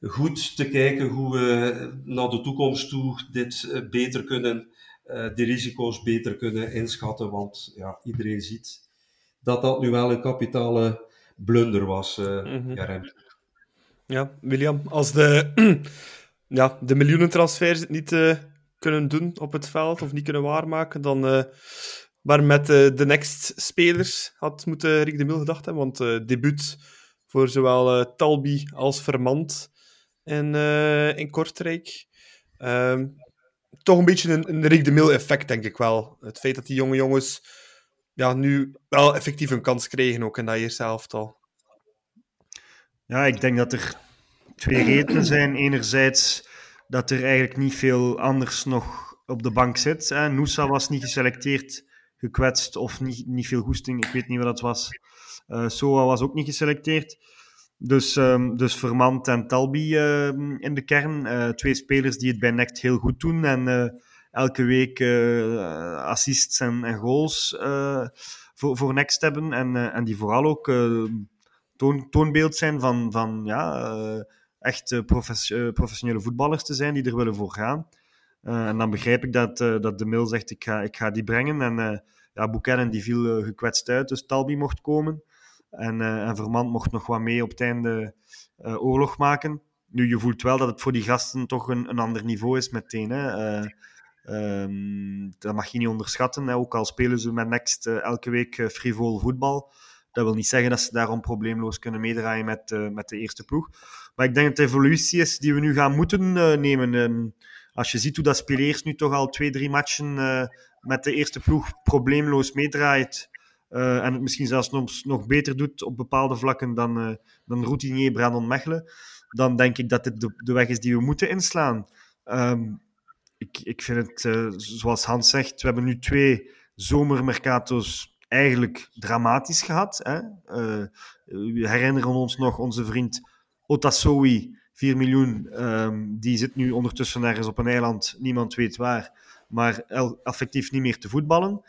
goed te kijken hoe we naar de toekomst toe dit eh, beter kunnen, uh, risico's beter kunnen inschatten. Want ja, iedereen ziet dat dat nu wel een kapitale blunder was, uh, mm -hmm. Ja, William, als de, (clears throat) ja, de miljoenentransfers het niet kunnen doen op het veld of niet kunnen waarmaken, dan maar met uh, de next spelers had moeten Rick de Mil gedacht hebben. Want uh, debuut voor zowel uh, Talbi als Vermand in, in Kortrijk. Um, toch een beetje een, een Rick de Mil effect, denk ik wel. Het feit dat die jonge jongens ja, nu wel effectief een kans kregen, ook in dat eerste elftal. Ja, ik denk dat er twee redenen zijn. Enerzijds dat er eigenlijk niet veel anders nog op de bank zit. Hè. Was niet geselecteerd gekwetst of niet, niet veel goesting. Ik weet niet wat dat was. Uh, Soa was ook niet geselecteerd. Dus, um, dus Vermand en Talbi uh, in de kern. Uh, twee spelers die het bij Nect heel goed doen. En eh, elke week assists en, en goals voor, voor Next hebben. En, en die vooral ook toon, toonbeeld zijn van, van ja, echt professionele voetballers te zijn die er willen voor gaan. En dan begrijp ik dat, dat de Mil zegt, ik ga, ik ga die brengen. En uh, ja, Buchanan die viel gekwetst uit, dus Talbi mocht komen. En, en Vermand mocht nog wat mee op het einde oorlog maken. Nu, je voelt wel dat het voor die gasten toch een, een ander niveau is meteen. Hè. Um, dat mag je niet onderschatten. Hè. Ook al spelen ze met Next elke week frivol voetbal. Dat wil niet zeggen dat ze daarom probleemloos kunnen meedraaien met, met de eerste ploeg. Maar ik denk dat de evolutie is die we nu gaan moeten nemen. Um, als je ziet hoe dat nu toch al twee, drie matchen uh, met de eerste ploeg probleemloos meedraait. Uh, en het misschien zelfs nog, nog beter doet op bepaalde vlakken dan, uh, dan routinier Brandon Mechelen. Dan denk ik dat dit de, weg is die we moeten inslaan. Um, ik, ik vind het, zoals Hans zegt, we hebben nu twee zomermercato's eigenlijk dramatisch gehad. Hè? we herinneren ons nog onze vriend Otasowi 4 miljoen, um, die zit nu ondertussen ergens op een eiland, niemand weet waar, maar effectief niet meer te voetballen.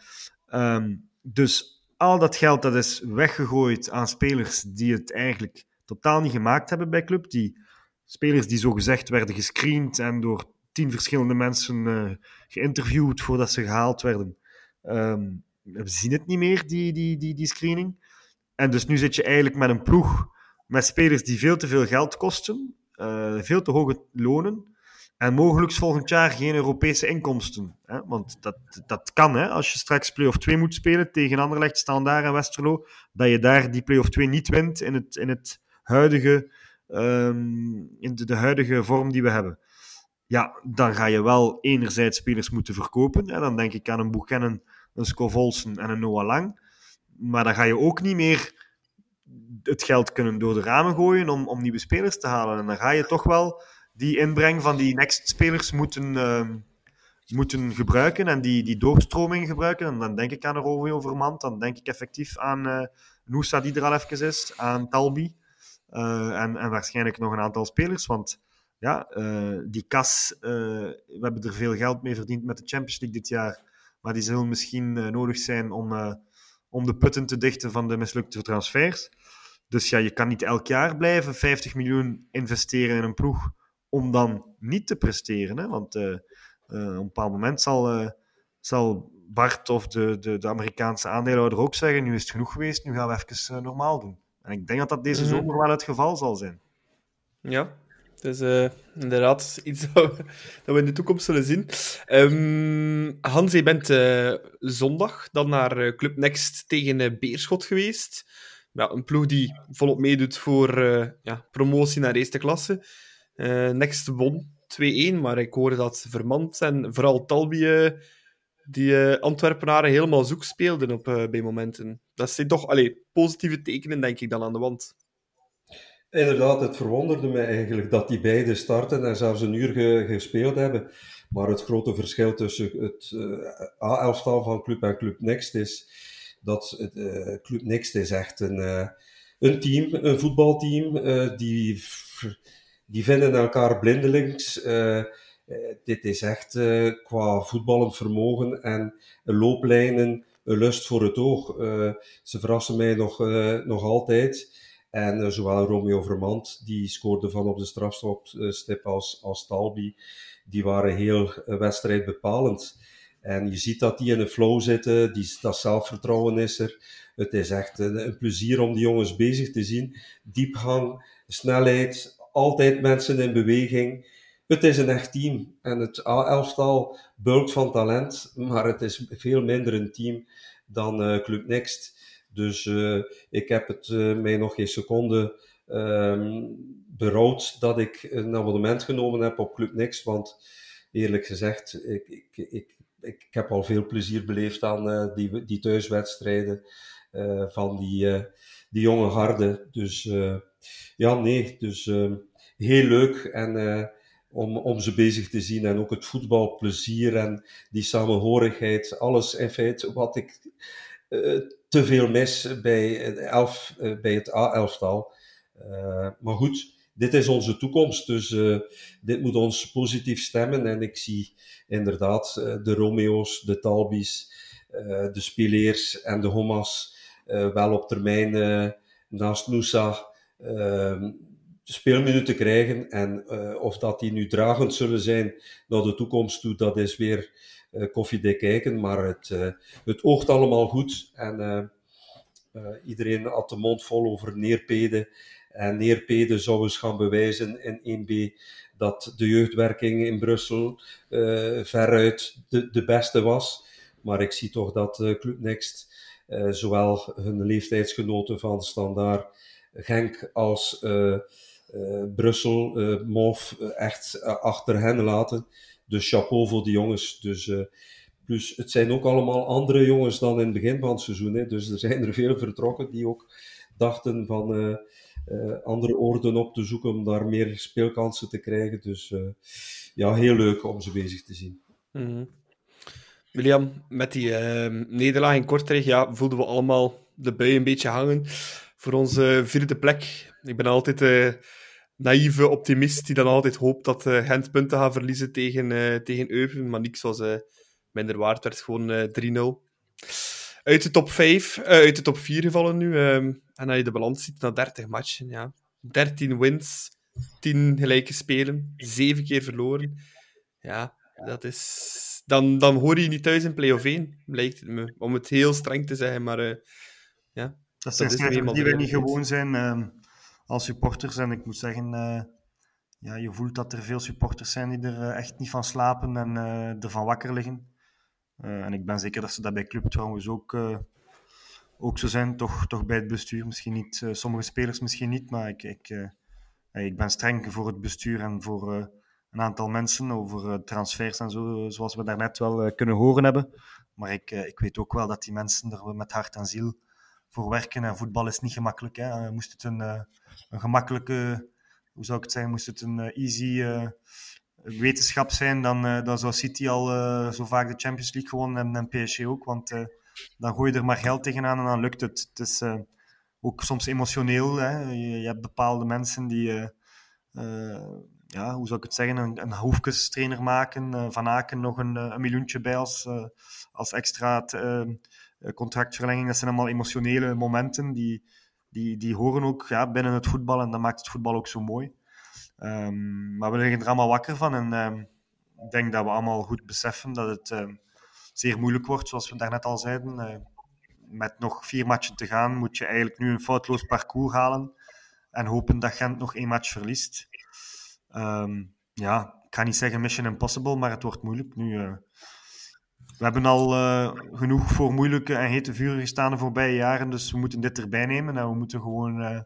Um, dus al dat geld dat is weggegooid aan spelers die het eigenlijk totaal niet gemaakt hebben bij club, die spelers die zogezegd werden gescreend en door tien verschillende mensen uh, geïnterviewd voordat ze gehaald werden. Um, we zien het niet meer, die, die, die, die screening. En dus nu zit je eigenlijk met een ploeg met spelers die veel te veel geld kosten, uh, veel te hoge lonen. En mogelijk volgend jaar geen Europese inkomsten. Hè? Want dat, dat kan, hè? als je straks play-off 2 moet spelen tegen Anderlecht, Standaard en Westerlo, dat je daar die play-off 2 niet wint in het, in het huidige, um, in de, de, huidige vorm die we hebben. Ja, dan ga je wel enerzijds spelers moeten verkopen. Hè? Dan denk ik aan een Buchanan, een Scovolsen en een Noah Lang. Maar dan ga je ook niet meer het geld kunnen door de ramen gooien om, om nieuwe spelers te halen. En dan ga je toch wel die inbreng van die next-spelers moeten, uh, moeten gebruiken en die, die doorstroming gebruiken. En dan denk ik aan een Rovio Vermand, dan denk ik effectief aan uh, Noosa die er al even is, aan Talbi uh, en, en waarschijnlijk nog een aantal spelers. Want ja, uh, die kas, we hebben er veel geld mee verdiend met de Champions League dit jaar. Maar die zullen misschien nodig zijn om, om de putten te dichten van de mislukte transfers. Dus ja, je kan niet elk jaar blijven 50 miljoen investeren in een ploeg om dan niet te presteren. Hè? Want op een bepaald moment zal, zal Bart of de, de, de, Amerikaanse aandeelhouder ook zeggen: nu is het genoeg geweest, nu gaan we even normaal doen. En ik denk dat dat deze mhm. zomer wel het geval zal zijn. Ja, dus uh, inderdaad (laughs) iets dat we, dat we, in de toekomst zullen zien. Um, Hans, je bent uh, zondag dan naar uh, Club Next tegen Beerschot geweest. Ja, een ploeg die volop meedoet voor ja, promotie naar eerste klasse. Next won 2-1, maar ik hoorde dat Vermand en vooral Talbi die Antwerpenaren helemaal zoek speelden op, bij momenten. Dat zijn toch allee, positieve tekenen, denk ik, dan aan de wand. Inderdaad, het verwonderde mij eigenlijk dat die beide starten en zelfs een uur gespeeld hebben. Maar het grote verschil tussen het uh, A-elftal van Club en Club Next is dat uh, Club Next is echt een, uh, een team, een voetbalteam, die, die vinden elkaar blindelings. dit is echt qua voetballend vermogen en looplijnen een lust voor het oog. ze verrassen mij nog, nog altijd. En uh, zowel Romeo Vermand, die scoorde van op de strafstop als, als Talbi, die waren heel uh, wedstrijdbepalend. En je ziet dat die in een flow zitten, die, dat zelfvertrouwen is er. Het is echt een, plezier om die jongens bezig te zien. Diepgang, snelheid, altijd mensen in beweging. Het is een echt team. En het A-elftal bulkt van talent, maar het is veel minder een team dan uh, Club Next. Dus uh, ik heb het uh, mij nog geen seconde um, berouwd dat ik een abonnement genomen heb op Club Next. Want eerlijk gezegd, ik, ik, ik, ik heb al veel plezier beleefd aan uh, die, die thuiswedstrijden van die, die jonge harden. Dus ja, nee, dus heel leuk. En om, om ze bezig te zien. En ook het voetbalplezier en die samenhorigheid. Alles in feite wat ik veel mis bij elf, uh, bij het A-elftal. Uh, maar goed, dit is onze toekomst, dus dit moet ons positief stemmen. En ik zie inderdaad de Romeo's, de Talbis, de Spileers en de Homas wel op termijn naast Noosa ehm, speelminuten krijgen. En of dat die nu dragend zullen zijn naar de toekomst toe, dat is weer koffiedik kijken, maar het, uh, het oogt allemaal goed. En uh, iedereen had de mond vol over Neerpede. En Neerpede zou eens gaan bewijzen in 1B dat de jeugdwerking in Brussel veruit de, de beste was. Maar ik zie toch dat Club Next zowel hun leeftijdsgenoten van Standaard Genk als Brussel, MOV echt achter hen laten. Dus chapeau voor die jongens. Dus, uh, plus, het zijn ook allemaal andere jongens dan in het begin van het seizoen. Hè. Dus er zijn er veel vertrokken die ook dachten van uh, uh, andere orden op te zoeken om daar meer speelkansen te krijgen. Dus ja, heel leuk om ze bezig te zien. -hmm. William, met die ehm, nederlaag in Kortrijk ja, voelden we allemaal de bui een beetje hangen voor onze vierde plek. Ik ben altijd naïeve optimist die dan altijd hoopt dat uh, Gent punten gaat verliezen tegen, uh, tegen Eupen, maar niks was uh, minder waard, werd gewoon 3-0. Uit de top 5, uit de top 4 gevallen nu, um, en als je de balans ziet na 30 matchen, ja. 13 wins, 10 gelijke spelen, 7 keer verloren. Ja, dat is... Dan, dan hoor je niet thuis in play-off 1, lijkt het me. Om het heel streng te zeggen, maar ja. Dat zijn cijfers die wij niet gewoon zijn. Als supporters. En ik moet zeggen, uh, ja, je voelt dat er veel supporters zijn die er uh, echt niet van slapen en uh, ervan wakker liggen. en ik ben zeker dat ze dat bij club trouwens ook, ook zo zijn, toch, toch bij het bestuur. Misschien niet, sommige spelers misschien niet, maar ik, ik, ik ben streng voor het bestuur en voor een aantal mensen over transfers en zo, zoals we daarnet wel kunnen horen hebben. Maar ik, ik weet ook wel dat die mensen er met hart en ziel voor werken. En voetbal is niet gemakkelijk. Hè. Moest het een een gemakkelijke, hoe zou ik het zeggen, moest het een eh, easy uh, wetenschap zijn, dan, uh, dan zou City al zo vaak de Champions League gewonnen en, en PSG ook. Want dan gooi je er maar geld tegenaan en dan lukt het. Het is ook soms emotioneel. Hè. Je, hebt bepaalde mensen die, ja, hoe zou ik het zeggen, een, een hoefkestrainer maken. Van Aken nog een, een miljoentje bij als, als extra contractverlenging. Dat zijn allemaal emotionele momenten die die, die horen ook ja, binnen het voetbal en dat maakt het voetbal ook zo mooi. Um, maar we liggen er allemaal wakker van en um, ik denk dat we allemaal goed beseffen dat het um, zeer moeilijk wordt, zoals we daarnet al zeiden. Uh, met nog vier matchen te gaan moet je eigenlijk nu een foutloos parcours halen. en hopen dat Gent nog één match verliest. Ehm, ja, ik ga niet zeggen mission impossible, maar het wordt moeilijk. Nu, uh, we hebben al uh, genoeg voor moeilijke en hete vuren gestaan de voorbije jaren, dus we moeten dit erbij nemen. En we moeten gewoon uh,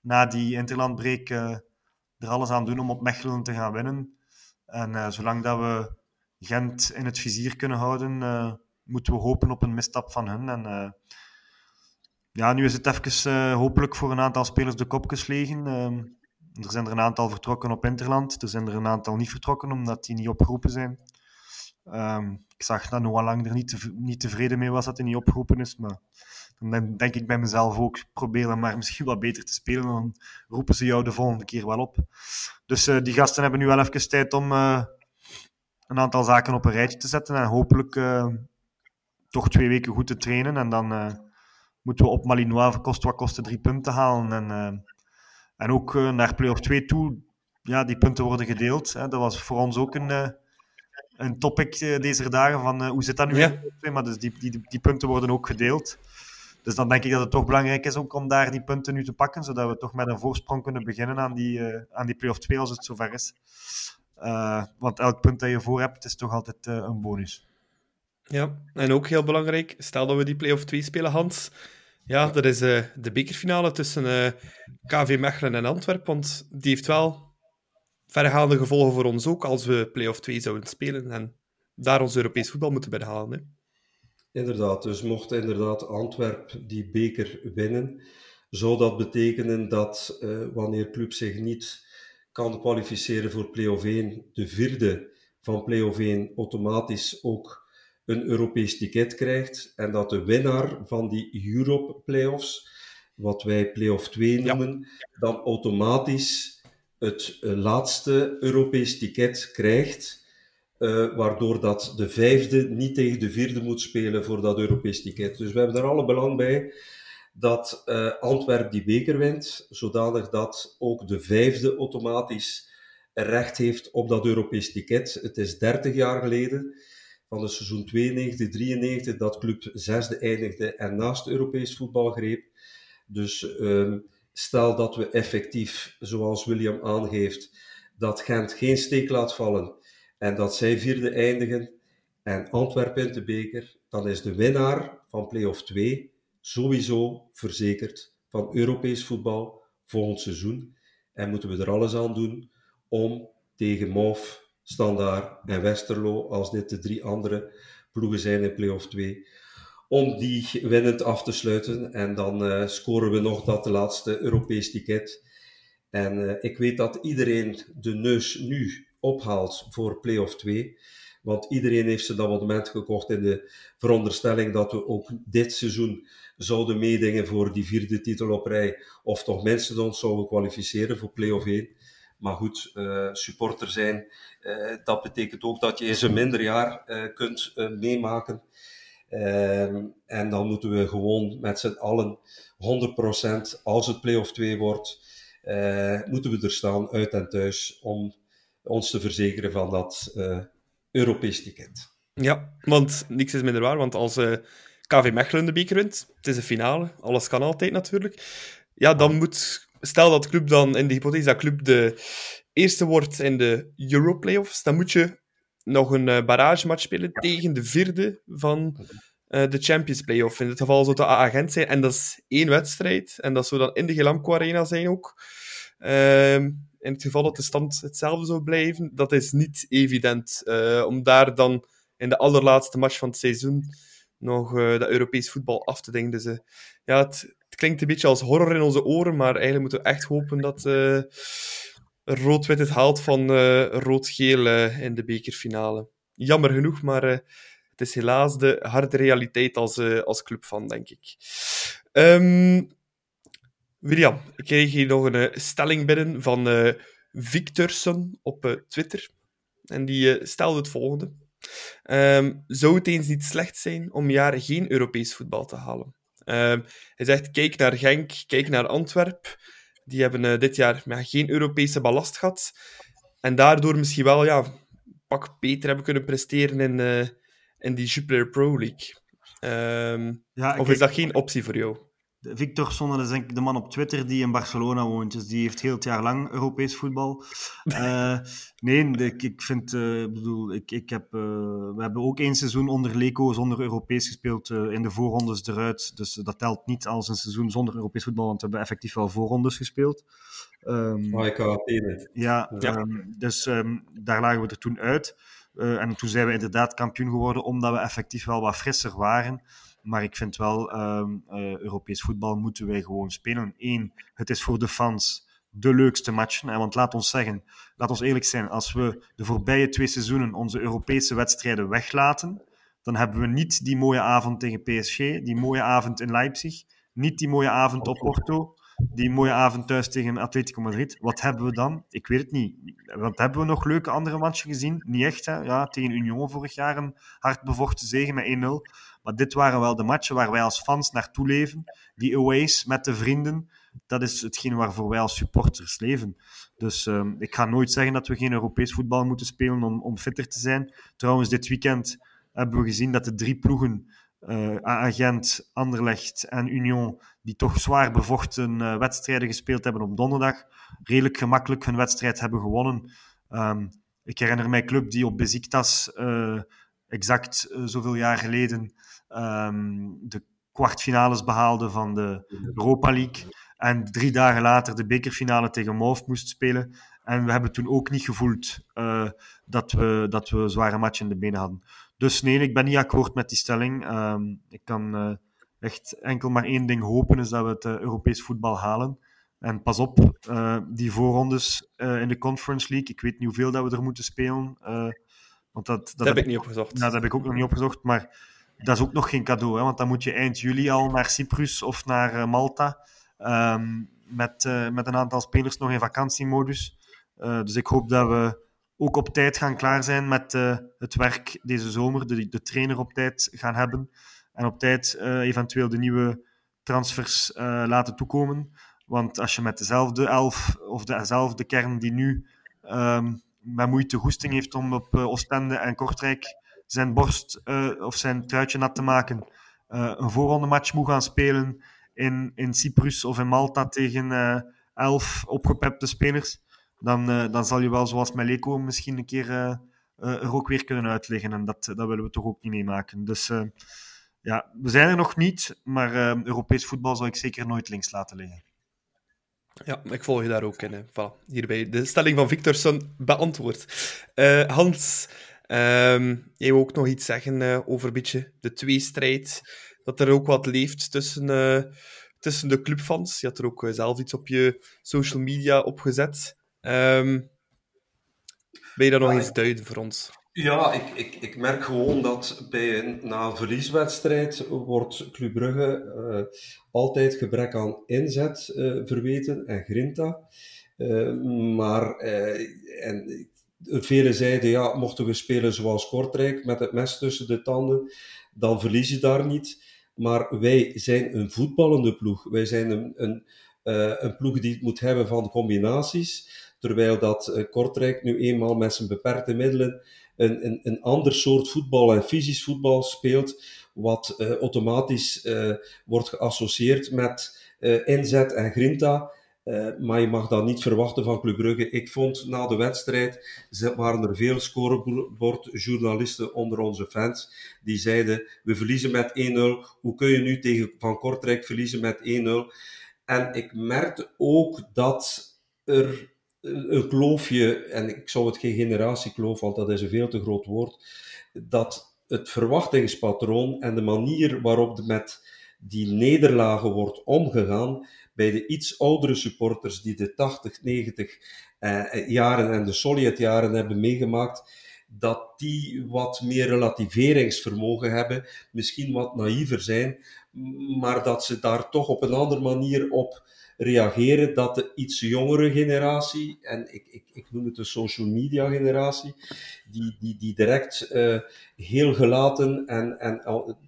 na die interlandbreek er alles aan doen om op Mechelen te gaan winnen. En zolang dat we Gent in het vizier kunnen houden, moeten we hopen op een misstap van hen. En ja, nu is het even hopelijk voor een aantal spelers de kopjes liggen. Er zijn er een aantal vertrokken op Interland. Er zijn er een aantal niet vertrokken omdat die niet opgeroepen zijn. Um, ik zag dat Noah Lang er niet, niet tevreden mee was dat hij niet opgeroepen is. Maar dan denk ik bij mezelf ook, probeer dan maar misschien wat beter te spelen. Dan roepen ze jou de volgende keer wel op. Dus uh, die gasten hebben nu wel even tijd om uh, een aantal zaken op een rijtje te zetten. En hopelijk uh, toch twee weken goed te trainen. En dan moeten we op Malinois kost wat kosten drie punten halen. En en ook naar play-off 2 toe, ja, die punten worden gedeeld. Hè. Dat was voor ons ook een, een topic uh, deze dagen van hoe zit dat nu? Ja. Maar dus die, die, die punten worden ook gedeeld. Dus dan denk ik dat het toch belangrijk is ook om daar die punten nu te pakken, zodat we toch met een voorsprong kunnen beginnen aan die, aan die play-off 2 als het zover is. want elk punt dat je voor hebt, is toch altijd een bonus. Ja, en ook heel belangrijk, stel dat we die play-off 2 spelen, Hans, ja, dat is uh, de bekerfinale tussen uh, eh, KV Mechelen en Antwerpen. Want die heeft wel vergaande gevolgen voor ons ook als we play-off 2 zouden spelen. En daar ons Europees voetbal moeten binnenhalen. Hè. Inderdaad, dus mocht inderdaad Antwerp die beker winnen, zou dat betekenen dat uh, wanneer club zich niet kan kwalificeren voor play-off 1, de vierde van play-off 1 automatisch ook een Europees ticket krijgt en dat de winnaar van die Europe Playoffs, wat wij Playoff 2 noemen, dan automatisch het uh, laatste Europees ticket krijgt, uh, waardoor dat de vijfde niet tegen de vierde moet spelen voor dat Europees ticket. Dus we hebben er alle belang bij dat uh, Antwerp die beker wint, zodanig dat ook de vijfde automatisch recht heeft op dat Europees ticket. Het is 30 jaar geleden van het seizoen 92-93 dat club zesde eindigde en naast Europees voetbal greep. Dus um, stel dat we effectief, zoals William aangeeft, dat Gent geen steek laat vallen en dat zij vierde eindigen en Antwerpen in de beker, dan is de winnaar van play-off 2 sowieso verzekerd van Europees voetbal volgend seizoen. En moeten we er alles aan doen om tegen MOF Standaard en Westerlo, als dit de drie andere ploegen zijn in play-off 2, om die winnend af te sluiten. En dan uh, scoren we nog dat laatste Europees ticket. En uh, ik weet dat iedereen de neus nu ophaalt voor play-off 2. Want iedereen heeft zijn abonnement gekocht in de veronderstelling dat we ook dit seizoen zouden meedingen voor die vierde titel op rij. Of toch minstens ons zouden kwalificeren voor play-off 1. Maar goed, uh, supporter zijn, dat betekent ook dat je in zo'n minder jaar kunt meemaken. Ehm, en dan moeten we gewoon met z'n allen 100%, als het play-off 2 wordt, moeten we er staan, uit en thuis, om ons te verzekeren van dat Europees ticket. Ja, want niks is minder waar, want als KV Mechelen de beker wint, het is een finale, alles kan altijd natuurlijk, ja, dan moet stel dat club dan, in de hypothese dat club de eerste wordt in de Euro-playoffs, dan moet je nog een uh, barragematch spelen tegen de vierde van uh, de Champions Playoff. In dit geval zou het agent zijn. En dat is één wedstrijd. En dat zou dan in de Gelamco Arena zijn ook. Uh, in het geval dat de stand hetzelfde zou blijven, dat is niet evident. Uh, om daar dan in de allerlaatste match van het seizoen nog dat Europees voetbal af te denken. Dus ja, het, het klinkt een beetje als horror in onze oren, maar eigenlijk moeten we echt hopen dat rood-wit het haalt van uh, rood-geel in de bekerfinale. Jammer genoeg, maar het is helaas de harde realiteit als, als clubfan, denk ik. Um, William, ik kreeg hier nog een stelling binnen van uh, Victorson op Twitter. En die stelde het volgende. Um, zou het eens niet slecht zijn om jaren geen Europees voetbal te halen? Uh, hij zegt, kijk naar Genk, kijk naar Antwerp. Die hebben uh, dit jaar ja, geen Europese ballast gehad. En daardoor misschien wel ja, pak beter hebben kunnen presteren in, uh, in die Jupiler Pro League. Um, ja, of is dat geen optie voor jou? Victor Sonne is denk ik de man op Twitter die in Barcelona woont. Dus die heeft heel het jaar lang Europees voetbal. Uh, (laughs) nee, ik, ik vind... Uh, bedoel, ik, ik heb, uh, we hebben ook één seizoen onder Leco zonder Europees gespeeld in de voorrondes eruit. Dus dat telt niet als een seizoen zonder Europees voetbal, want we hebben effectief wel voorrondes gespeeld. Um, oh, ja, ja. Um, dus um, daar lagen we er toen uit. en toen zijn we inderdaad kampioen geworden, omdat we effectief wel wat frisser waren. Maar ik vind wel, um, uh, Europees voetbal moeten wij gewoon spelen. Eén, het is voor de fans de leukste matchen. Want laat ons zeggen, laat ons eerlijk zijn, als we de voorbije twee seizoenen onze Europese wedstrijden weglaten, dan hebben we niet die mooie avond tegen PSG, die mooie avond in Leipzig, niet die mooie avond op Porto, die mooie avond thuis tegen Atletico Madrid. Wat hebben we dan? Ik weet het niet. Wat hebben we nog leuke andere matchen gezien? Niet echt, hè? Ja, tegen Union vorig jaar een hard bevochten zegen met 1-0. Maar dit waren wel de matchen waar wij als fans naartoe leven. Die aways met de vrienden, dat is hetgeen waarvoor wij als supporters leven. Dus uh, ik ga nooit zeggen dat we geen Europees voetbal moeten spelen om, om fitter te zijn. Trouwens, dit weekend hebben we gezien dat de drie ploegen, uh, Agent, Anderlecht en Union, die toch zwaar bevochten uh, wedstrijden gespeeld hebben op donderdag, redelijk gemakkelijk hun wedstrijd hebben gewonnen. Um, ik herinner mij club die op Beziktas uh, exact zoveel jaar geleden um, de kwartfinales behaalde van de Europa League. En drie dagen later de bekerfinale tegen Mauve moest spelen. En we hebben toen ook niet gevoeld uh, dat, we, dat we zware match in de benen hadden. Dus nee, ik ben niet akkoord met die stelling. Um, ik kan uh, echt enkel maar één ding hopen, is dat we het uh, Europees voetbal halen. En pas op, die voorrondes in de Conference League, ik weet niet hoeveel dat we er moeten spelen. want dat, dat, dat heb ik niet opgezocht. Nou, dat heb ik ook nog niet opgezocht, maar dat is ook nog geen cadeau, hè, want dan moet je eind juli al naar Cyprus of naar uh, Malta. Um, met, uh, met een aantal spelers nog in vakantiemodus. Uh, dus ik hoop dat we ook op tijd gaan klaar zijn met het werk deze zomer. De, de trainer op tijd gaan hebben. En op tijd eventueel de nieuwe transfers laten toekomen. Want als je met dezelfde elf of dezelfde kern die nu um, met moeite goesting heeft om op Oostende en Kortrijk zijn borst uh, of zijn truitje nat te maken, uh, een voorronde match moet gaan spelen in, in Cyprus of in Malta tegen uh, elf opgepepte spelers, dan, dan zal je wel zoals Meleko misschien een keer er ook weer kunnen uitleggen. En dat, dat willen we toch ook niet meemaken. Dus ja, we zijn er nog niet, maar Europees voetbal zou ik zeker nooit links laten liggen. Ja, ik volg je daar ook in. Voilà, hierbij de stelling van Victorson beantwoord. Hans, Um, jij wil ook nog iets zeggen uh, over een beetje de tweestrijd. Dat er ook wat leeft tussen, uh, tussen de clubfans. Je had er ook uh, zelf iets op je social media opgezet. Um, wil je dat nog eens duiden voor ons? Ja, ik, ik, ik merk gewoon dat bij een, na een verlieswedstrijd wordt Club Brugge altijd gebrek aan inzet verweten en grinta. maar en Velen zeiden, ja, mochten we spelen zoals Kortrijk, met het mes tussen de tanden, dan verlies je daar niet. Maar wij zijn een voetballende ploeg. Wij zijn een, een, uh, een ploeg die het moet hebben van combinaties. Terwijl dat uh, Kortrijk nu eenmaal met zijn beperkte middelen een, een, een ander soort voetbal en fysisch voetbal speelt, wat uh, automatisch wordt geassocieerd met inzet en grinta. Uh, maar je mag dat niet verwachten van Club Brugge. Ik vond na de wedstrijd waren er veel scorebordjournalisten onder onze fans die zeiden: we verliezen met 1-0. Hoe kun je nu tegen Van Kortrijk verliezen met 1-0? En ik merkte ook dat er een kloofje, en ik zou het geen generatiekloof, want dat is een veel te groot woord, dat het verwachtingspatroon en de manier waarop met die nederlagen wordt omgegaan, bij de iets oudere supporters die de 80, 90 eh, jaren en de Sovjet-jaren hebben meegemaakt, dat die wat meer relativeringsvermogen hebben, misschien wat naïver zijn, maar dat ze daar toch op een andere manier op reageren dat de iets jongere generatie, en ik, ik, ik noem het de social media generatie, die, die, die direct uh, heel gelaten en, en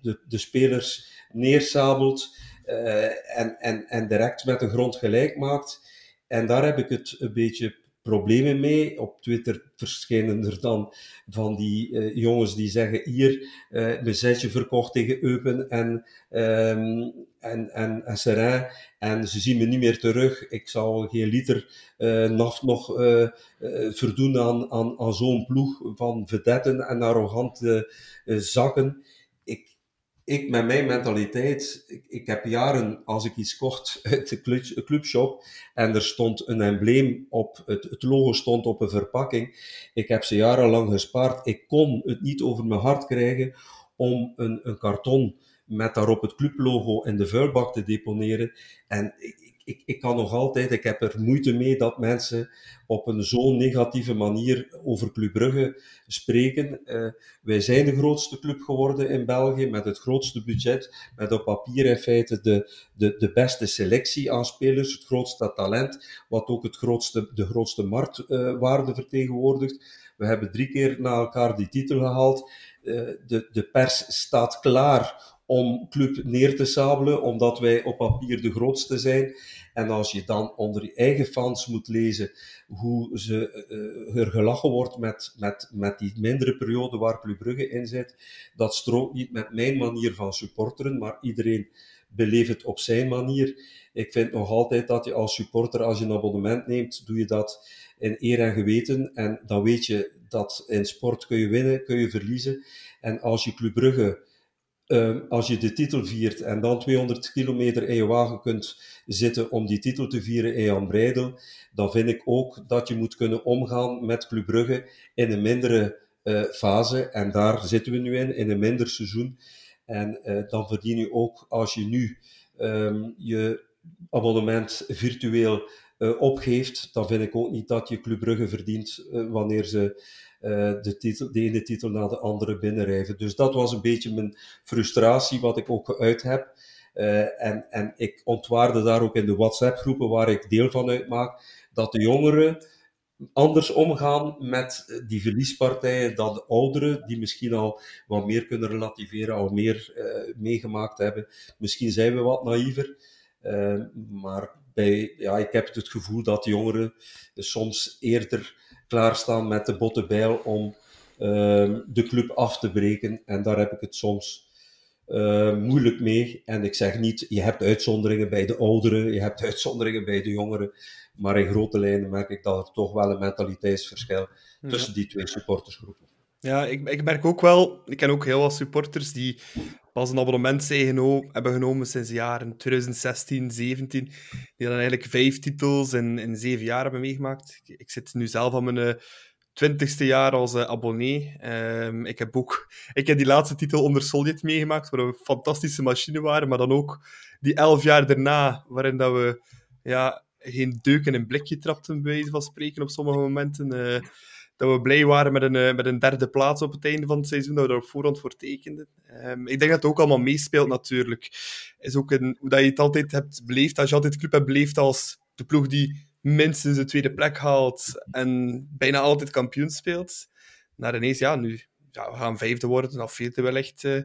de, de spelers neersabelt uh, en, en, en direct met de grond gelijk maakt. En daar heb ik het een beetje problemen mee. Op Twitter verschijnen er dan van die uh, jongens die zeggen: Hier, uh, mijn zetje verkocht tegen Eupen en, um, en, en, en. En ze zien me niet meer terug. Ik zal geen liter uh, nog verdoen aan, aan, aan zo'n ploeg van vedetten en arrogante zakken ik met mijn mentaliteit, ik, ik, heb jaren, als ik iets kocht (laughs) uit de club, clubshop en er stond een embleem op, het, het, logo stond op een verpakking, ik heb ze jarenlang gespaard. Ik kon het niet over mijn hart krijgen om een, een karton met daarop het clublogo in de vuilbak te deponeren. En ik, ik, ik kan nog altijd, ik heb er moeite mee dat mensen op een zo negatieve manier over Club Brugge spreken. Uh, wij zijn de grootste club geworden in België, met het grootste budget, met op papier in feite de, de, de beste selectie aan spelers, het grootste talent, wat ook het grootste, de grootste marktwaarde uh, vertegenwoordigt. We hebben drie keer na elkaar die titel gehaald. Uh, de, de pers staat klaar om club neer te sabelen, omdat wij op papier de grootste zijn. En als je dan onder je eigen fans moet lezen hoe ze, uh, er gelachen wordt met, met, met die mindere periode waar Club Brugge in zit, dat strookt niet met mijn manier van supporteren, maar iedereen beleeft het op zijn manier. Ik vind nog altijd dat je als supporter, als je een abonnement neemt, doe je dat in eer en geweten. En dan weet je dat in sport kun je winnen, kun je verliezen. En als je Club Brugge Um, als je de titel viert en dan 200 kilometer in je wagen kunt zitten om die titel te vieren in Jan Breidel, dan vind ik ook dat je moet kunnen omgaan met Club Brugge in een mindere uh, fase. En daar zitten we nu in, in een minder seizoen. En uh, dan verdien je ook, als je nu um, je abonnement virtueel uh, opgeeft, dan vind ik ook niet dat je Club Brugge verdient wanneer ze uh, de, titel, de ene titel na de andere binnenrijven. Dus dat was een beetje mijn frustratie, wat ik ook geuit heb. Uh, en, en ik ontwaarde daar ook in de WhatsApp-groepen waar ik deel van uitmaak, dat de jongeren anders omgaan met die verliespartijen dan de ouderen, die misschien al wat meer kunnen relativeren, al meer uh, meegemaakt hebben. Misschien zijn we wat naïver, maar bij, ja, ik heb het gevoel dat de jongeren soms eerder klaarstaan met de botte bijl om uh, de club af te breken. En daar heb ik het soms uh, moeilijk mee. En ik zeg niet, je hebt uitzonderingen bij de ouderen, je hebt (laughs) uitzonderingen bij de jongeren. Maar in grote lijnen merk ik dat er toch wel een mentaliteitsverschil tussen die twee supportersgroepen. Ja, ik, ik merk ook wel, ik ken ook heel wat supporters die pas een abonnement zijn hebben genomen sinds de jaren 2016, 17, die dan eigenlijk vijf titels in, in zeven jaar hebben meegemaakt. Ik, zit nu zelf aan mijn eh, twintigste jaar als uh, abonnee. Um, ik, heb ook, ik heb die laatste titel onder Soljet meegemaakt, waar we een fantastische machine waren, maar dan ook die elf jaar daarna, waarin dat we ja, geen deuk in een blikje trapten, bij wijze van spreken, op sommige momenten. Uh, dat we blij waren met een, eh, met een derde plaats op het einde van het seizoen, dat we daar op voorhand voor tekenden. Um, ik denk dat het ook allemaal meespeelt natuurlijk. Is ook een, hoe dat je het altijd hebt beleefd, als je altijd de club hebt beleefd als de ploeg die minstens de tweede plek haalt en bijna altijd kampioen speelt. Naar ineens, ja, nu ja, we gaan vijfde worden, of vierde wellicht, uh,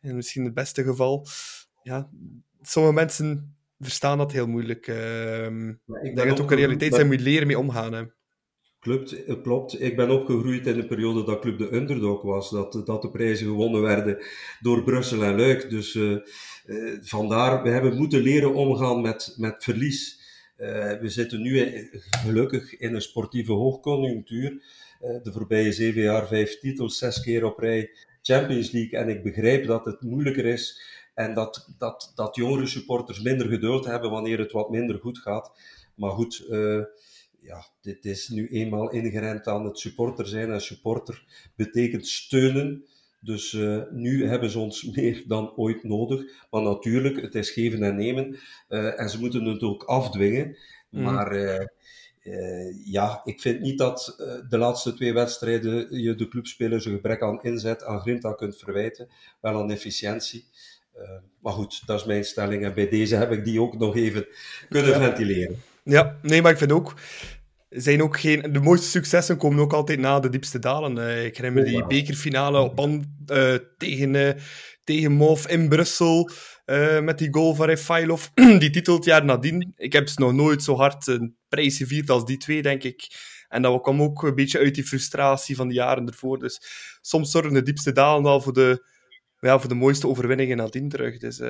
in misschien het beste geval. Ja, sommige mensen verstaan dat heel moeilijk. Uh, ik denk dat het ook een realiteit zijn, moet leren mee omgaan. Hè. Klopt, klopt. Ik ben opgegroeid in de periode dat Club de Underdog was. Dat, dat de prijzen gewonnen werden door Brussel en Luik. Dus uh, uh, vandaar, we hebben moeten leren omgaan met, met verlies. We zitten nu gelukkig in een sportieve hoogconjunctuur. de voorbije zeven jaar vijf titels, zes keer op rij Champions League. En ik begrijp dat het moeilijker is en dat, dat, dat jongere supporters minder geduld hebben wanneer het wat minder goed gaat. Maar goed ja, dit is nu eenmaal ingerend aan het supporter zijn. En supporter betekent steunen. Dus uh, nu hebben ze ons (laughs) meer dan ooit nodig. Maar natuurlijk, het is geven en nemen. Uh, en ze moeten het ook afdwingen. Mm. Maar uh, ja, ik vind niet dat de laatste twee wedstrijden je de clubspelers een gebrek aan inzet, aan grinta kunt verwijten. Wel aan efficiëntie. maar goed, dat is mijn stelling. En bij deze heb ik die ook nog even kunnen ja. ventileren. Ja, nee, maar ik vind ook zijn ook geen... De mooiste successen komen ook altijd na de diepste dalen. Uh, ik herinner me die bekerfinale op uh, tegen, uh, tegen Mov in Brussel. met die goal van Refailov. (clears throat) die titel het jaar nadien. Ik heb ze nog nooit zo hard een prijs gevierd als die twee, denk ik. En dat kwam ook een beetje uit die frustratie van de jaren ervoor. Dus soms zorgen de diepste dalen al voor de, ja, voor de mooiste overwinningen nadien terug. Dus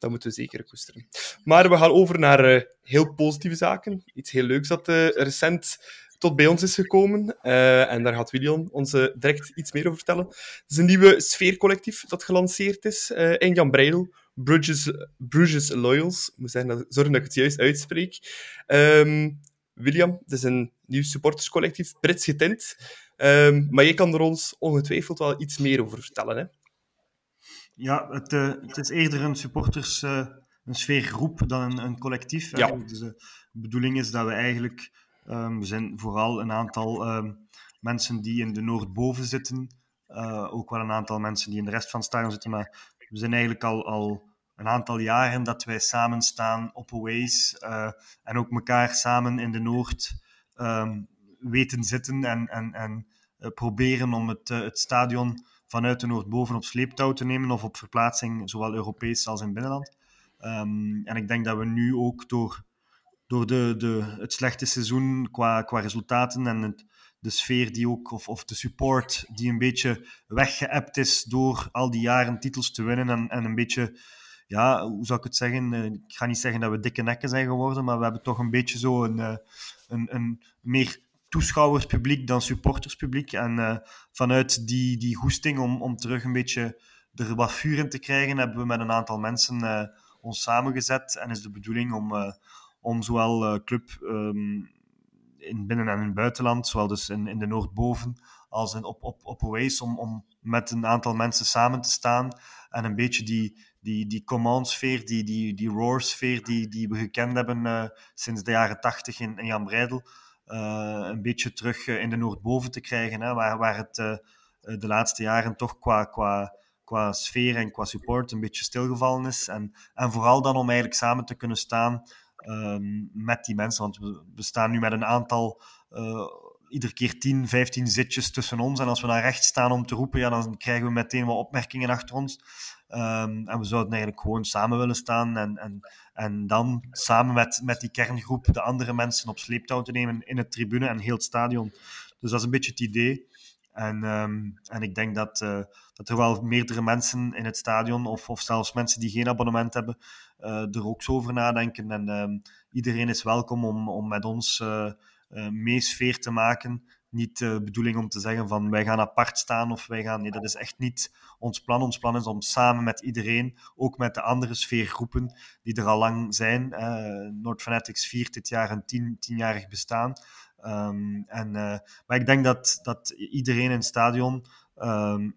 dat moeten we zeker koesteren. Maar we gaan over naar uh, heel positieve zaken. Iets heel leuks dat uh, recent tot bij ons is gekomen. Uh, en daar gaat William ons direct iets meer over vertellen. Het is een nieuwe sfeercollectief dat gelanceerd is in Jan Breidel. Bruges, Bruges Loyals. Moet zeggen, zorgen dat ik het juist uitspreek. Um, William, het is een nieuw supporterscollectief, Brits getint. Um, maar je kan er ons ongetwijfeld wel iets meer over vertellen. Hè? Ja, het, uh, het is eerder een supporters, uh, een sfeergroep dan een, een collectief. Ja. Dus de bedoeling is dat we eigenlijk, um, we zijn vooral een aantal um, mensen die in de Noordboven zitten, ook wel een aantal mensen die in de rest van het stadion zitten, maar we zijn eigenlijk al, al een aantal jaren dat wij samen staan op Aways en ook elkaar samen in de Noord weten zitten en, en, en proberen om het, het stadion vanuit de Noordboven op sleeptouw te nemen of op verplaatsing, zowel Europees als in binnenland. Um, en ik denk dat we nu ook door, door de, de, het slechte seizoen qua, qua resultaten en het, de sfeer die ook, of, of de support die een beetje weggeëpt is door al die jaren titels te winnen en, en een beetje, ja, hoe zou ik het zeggen? Ik ga niet zeggen dat we dikke nekken zijn geworden, maar we hebben toch een beetje zo een, een, een meer toeschouwerspubliek dan supporterspubliek. En uh, vanuit die, die goesting om, om terug een beetje er wat in te krijgen, hebben we met een aantal mensen uh, ons samengezet. En is de bedoeling om, uh, om zowel club um, in binnen- en in buitenland, zowel dus in, in de Noordboven als in, op, op, op Oasis, om, om met een aantal mensen samen te staan en een beetje die, die, die command-sfeer, die, die, die roar-sfeer die, die we gekend hebben sinds de jaren tachtig in, in Jan Breidel, een beetje terug in de Noordboven te krijgen, hè, waar, waar het uh, de laatste jaren toch qua, qua, qua sfeer en qua support een beetje stilgevallen is. En, en vooral dan om eigenlijk samen te kunnen staan um, met die mensen, want we, we, staan nu met een aantal, uh, iedere keer 10, 15 zitjes tussen ons. En als we naar rechts staan om te roepen, ja, dan krijgen we meteen wat opmerkingen achter ons. Um, en we zouden eigenlijk gewoon samen willen staan en, en, en dan samen met, met die kerngroep de andere mensen op sleeptouw te nemen in het tribune en heel het stadion. Dus dat is een beetje het idee. En, um, en ik denk dat, uh, dat er wel meerdere mensen in het stadion, of, of zelfs mensen die geen abonnement hebben, uh, er ook zo over nadenken. En um, iedereen is welkom om, om met ons uh, mee sfeer te maken niet de bedoeling om te zeggen van wij gaan apart staan of wij gaan... Nee, dat is echt niet ons plan. Ons plan is om samen met iedereen, ook met de andere sfeergroepen die er al lang zijn. Uh, Noord Fanatics viert dit jaar een tien, tienjarig bestaan. Um, en, uh, maar ik denk dat, dat iedereen in het stadion um,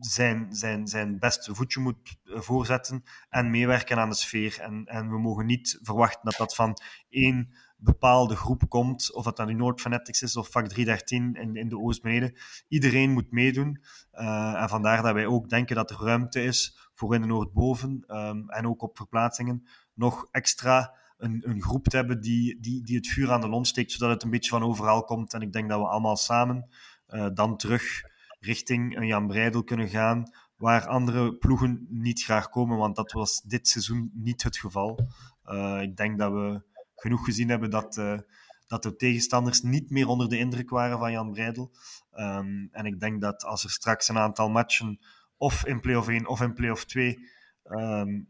zijn, zijn, zijn beste voetje moet voorzetten en meewerken aan de sfeer. En, en we mogen niet verwachten dat dat van één bepaalde groep komt, of dat dan nu Noord Fanatics is of vak 313 in, in de Oost. Iedereen moet meedoen. Uh, en vandaar dat wij ook denken dat er ruimte is voor in de Noordboven um, en ook op verplaatsingen nog extra een, een groep te hebben die, die, die het vuur aan de lont steekt, zodat het een beetje van overal komt. En ik denk dat we allemaal samen uh, dan terug richting een Jan Breidel kunnen gaan, waar andere ploegen niet graag komen, want dat was dit seizoen niet het geval. Uh, ik denk dat we genoeg gezien hebben dat, uh, dat de tegenstanders niet meer onder de indruk waren van Jan Breidel. Um, en ik denk dat als er straks een aantal matchen, of in play-off 1 of in play-off 2, um,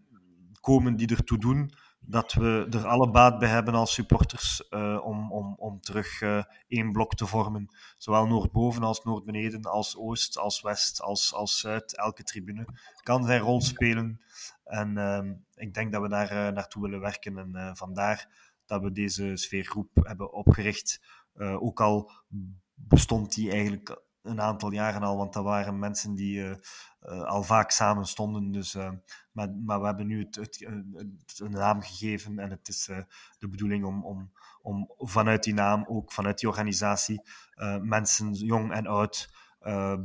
komen die ertoe doen, dat we er alle baat bij hebben als supporters uh, om, om, om terug uh, één blok te vormen. Zowel Noordboven als Noordbeneden, als Oost, als West, als, als Zuid. Elke tribune kan zijn rol spelen. En uh, ik denk dat we daar naartoe willen werken. En vandaar dat we deze sfeergroep hebben opgericht. Uh, ook al bestond die eigenlijk een aantal jaren al, want dat waren mensen die uh, uh, al vaak samen stonden. Dus, maar, maar we hebben nu het, een naam gegeven en het is de bedoeling om, om, om vanuit die naam, ook vanuit die organisatie, mensen, jong en oud,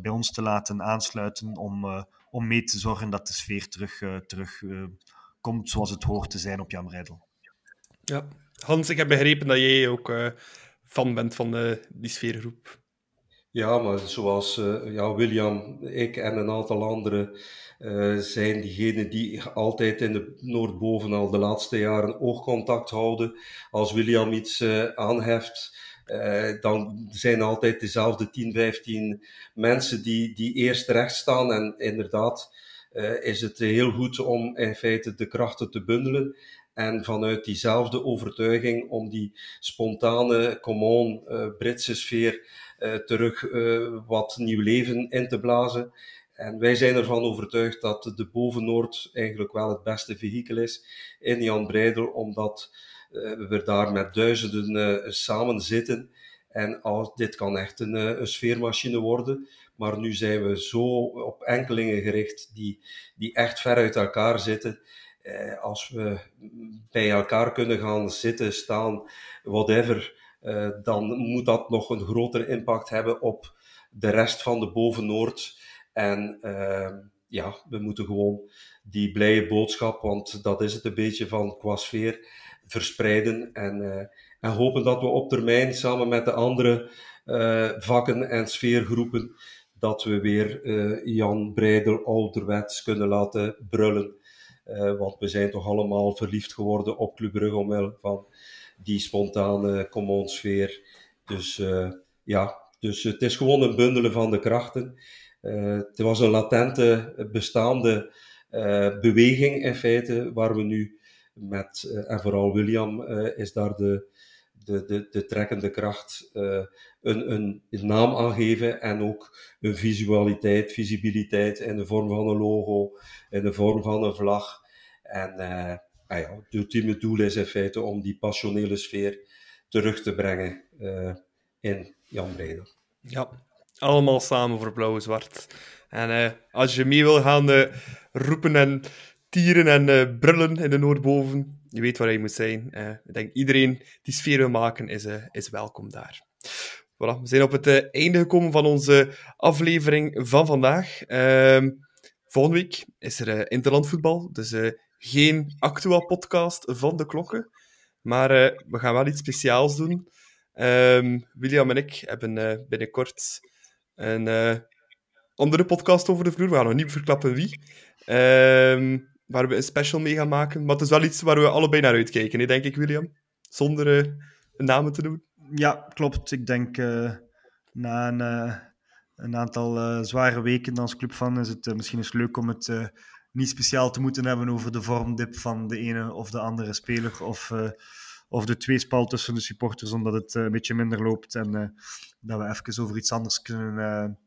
bij ons te laten aansluiten om, om mee te zorgen dat de sfeer terug, terug komt zoals het hoort te zijn op Jan Rijdel. Ja, Hans, ik heb begrepen dat jij ook uh, fan bent van uh, die sfeergroep. Ja, maar zoals uh, ja, William, ik en een aantal anderen zijn diegenen die altijd in de Noordboven al de laatste jaren oogcontact houden. Als William iets aanheft, dan zijn altijd dezelfde 10, 15 mensen die, die eerst recht staan. En inderdaad uh, is het heel goed om in feite de krachten te bundelen. En vanuit diezelfde overtuiging om die spontane, common uh, Britse sfeer terug wat nieuw leven in te blazen. En wij zijn ervan overtuigd dat de Boven-Noord eigenlijk wel het beste vehikel is in Jan Breidel, omdat we daar met duizenden samen zitten. En als, dit kan echt een, een, sfeermachine worden. Maar nu zijn we zo op enkelingen gericht die, die echt ver uit elkaar zitten. Eh, als we bij elkaar kunnen gaan zitten, staan, whatever, eh, dan moet dat nog een grotere impact hebben op de rest van de Boven-Noord. En uh, ja, we moeten gewoon die blije boodschap, want dat is het een beetje van qua sfeer, verspreiden. En, uh, en hopen dat we op termijn samen met de andere uh, vakken en sfeergroepen, dat we weer Jan Breidel ouderwets kunnen laten brullen. want we zijn toch allemaal verliefd geworden op Club Brugge omwille van die spontane common sfeer. Dus ja, dus het is gewoon een bundelen van de krachten. Het was een latente, bestaande beweging in feite, waar we nu met, en vooral William is daar de, de, de, de trekkende kracht, een, een, een, naam aan geven en ook een visualiteit, visibiliteit in de vorm van een logo, in de vorm van een vlag. En ah ja, het ultieme doel is in feite om die passionele sfeer terug te brengen in Jan Breidel. Ja, allemaal samen voor blauw-zwart. En uh, als je mee wil gaan uh, roepen en tieren en uh, brullen in de Noordboven, je weet waar je moet zijn. ik denk iedereen die sfeer wil maken, is, is welkom daar. Voilà, we zijn op het einde gekomen van onze aflevering van vandaag. Ehm, volgende week is er interlandvoetbal, dus geen Actua-podcast van de klokken. Maar we gaan wel iets speciaals doen. Um, William en ik hebben binnenkort een andere podcast over de vloer. We gaan nog niet verklappen wie. Um, waar we een special mee gaan maken. Maar het is wel iets waar we allebei naar uitkijken, denk ik, William. Zonder uh, een namen te doen. Ja, klopt. Ik denk uh, na een, een aantal zware weken als club van is het misschien eens leuk om het niet speciaal te moeten hebben over de vormdip van de ene of de andere speler. Of of de tweespal tussen de supporters, omdat het een beetje minder loopt. En dat we even over iets anders kunnen,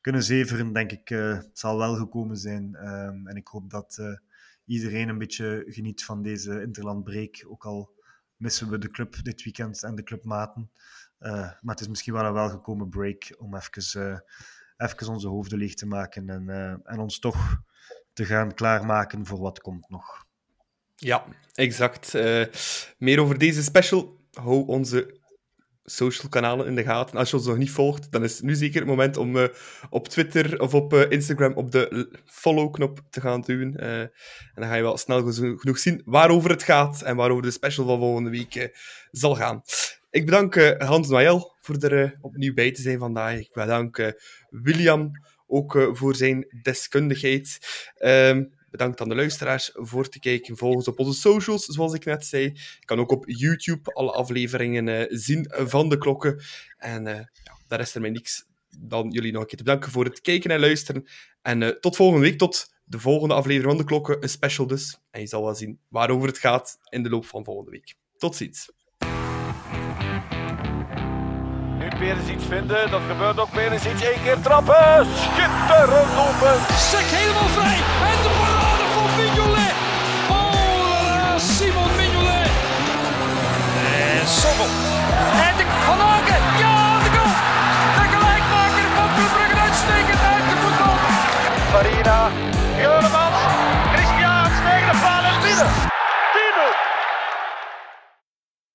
kunnen zeveren, denk ik, uh, zal wel gekomen zijn. Um, en ik hoop dat iedereen een beetje geniet van deze interlandbreak. Ook al missen we de club dit weekend en de clubmaten. maar het is misschien wel een welgekomen break om even, even onze hoofden leeg te maken en, en ons toch te gaan klaarmaken voor wat komt nog. Ja, exact. meer over deze special. Hou onze social kanalen in de gaten. Als je ons nog niet volgt, dan is nu zeker het moment om uh, op Twitter of op uh, Instagram op de follow-knop te gaan duwen. Uh, en dan ga je wel snel genoeg zien waarover het gaat en waarover de special van volgende week zal gaan. Ik bedank Hans Noël voor er opnieuw bij te zijn vandaag. Ik bedank William ook voor zijn deskundigheid. Ehm, Bedankt aan de luisteraars voor te kijken. Volg ons op onze socials, zoals ik net zei. Je kan ook op YouTube alle afleveringen uh, zien van de klokken. En uh, ja, daar is er mij niks dan jullie nog een keer te bedanken voor het kijken en luisteren. En uh, tot volgende week, tot de volgende aflevering van de klokken. Een special dus. En je zal wel zien waarover het gaat in de loop van volgende week. Tot ziens. Nu Peres iets vinden, dat gebeurt ook. Peres iets één keer trappen. Schitterend open. Sek helemaal vrij. En Sobel. En de Van Aken. Ja, de goal. De gelijkmaker van Club Brugge uitstekend voetbal. Marina Geuremans.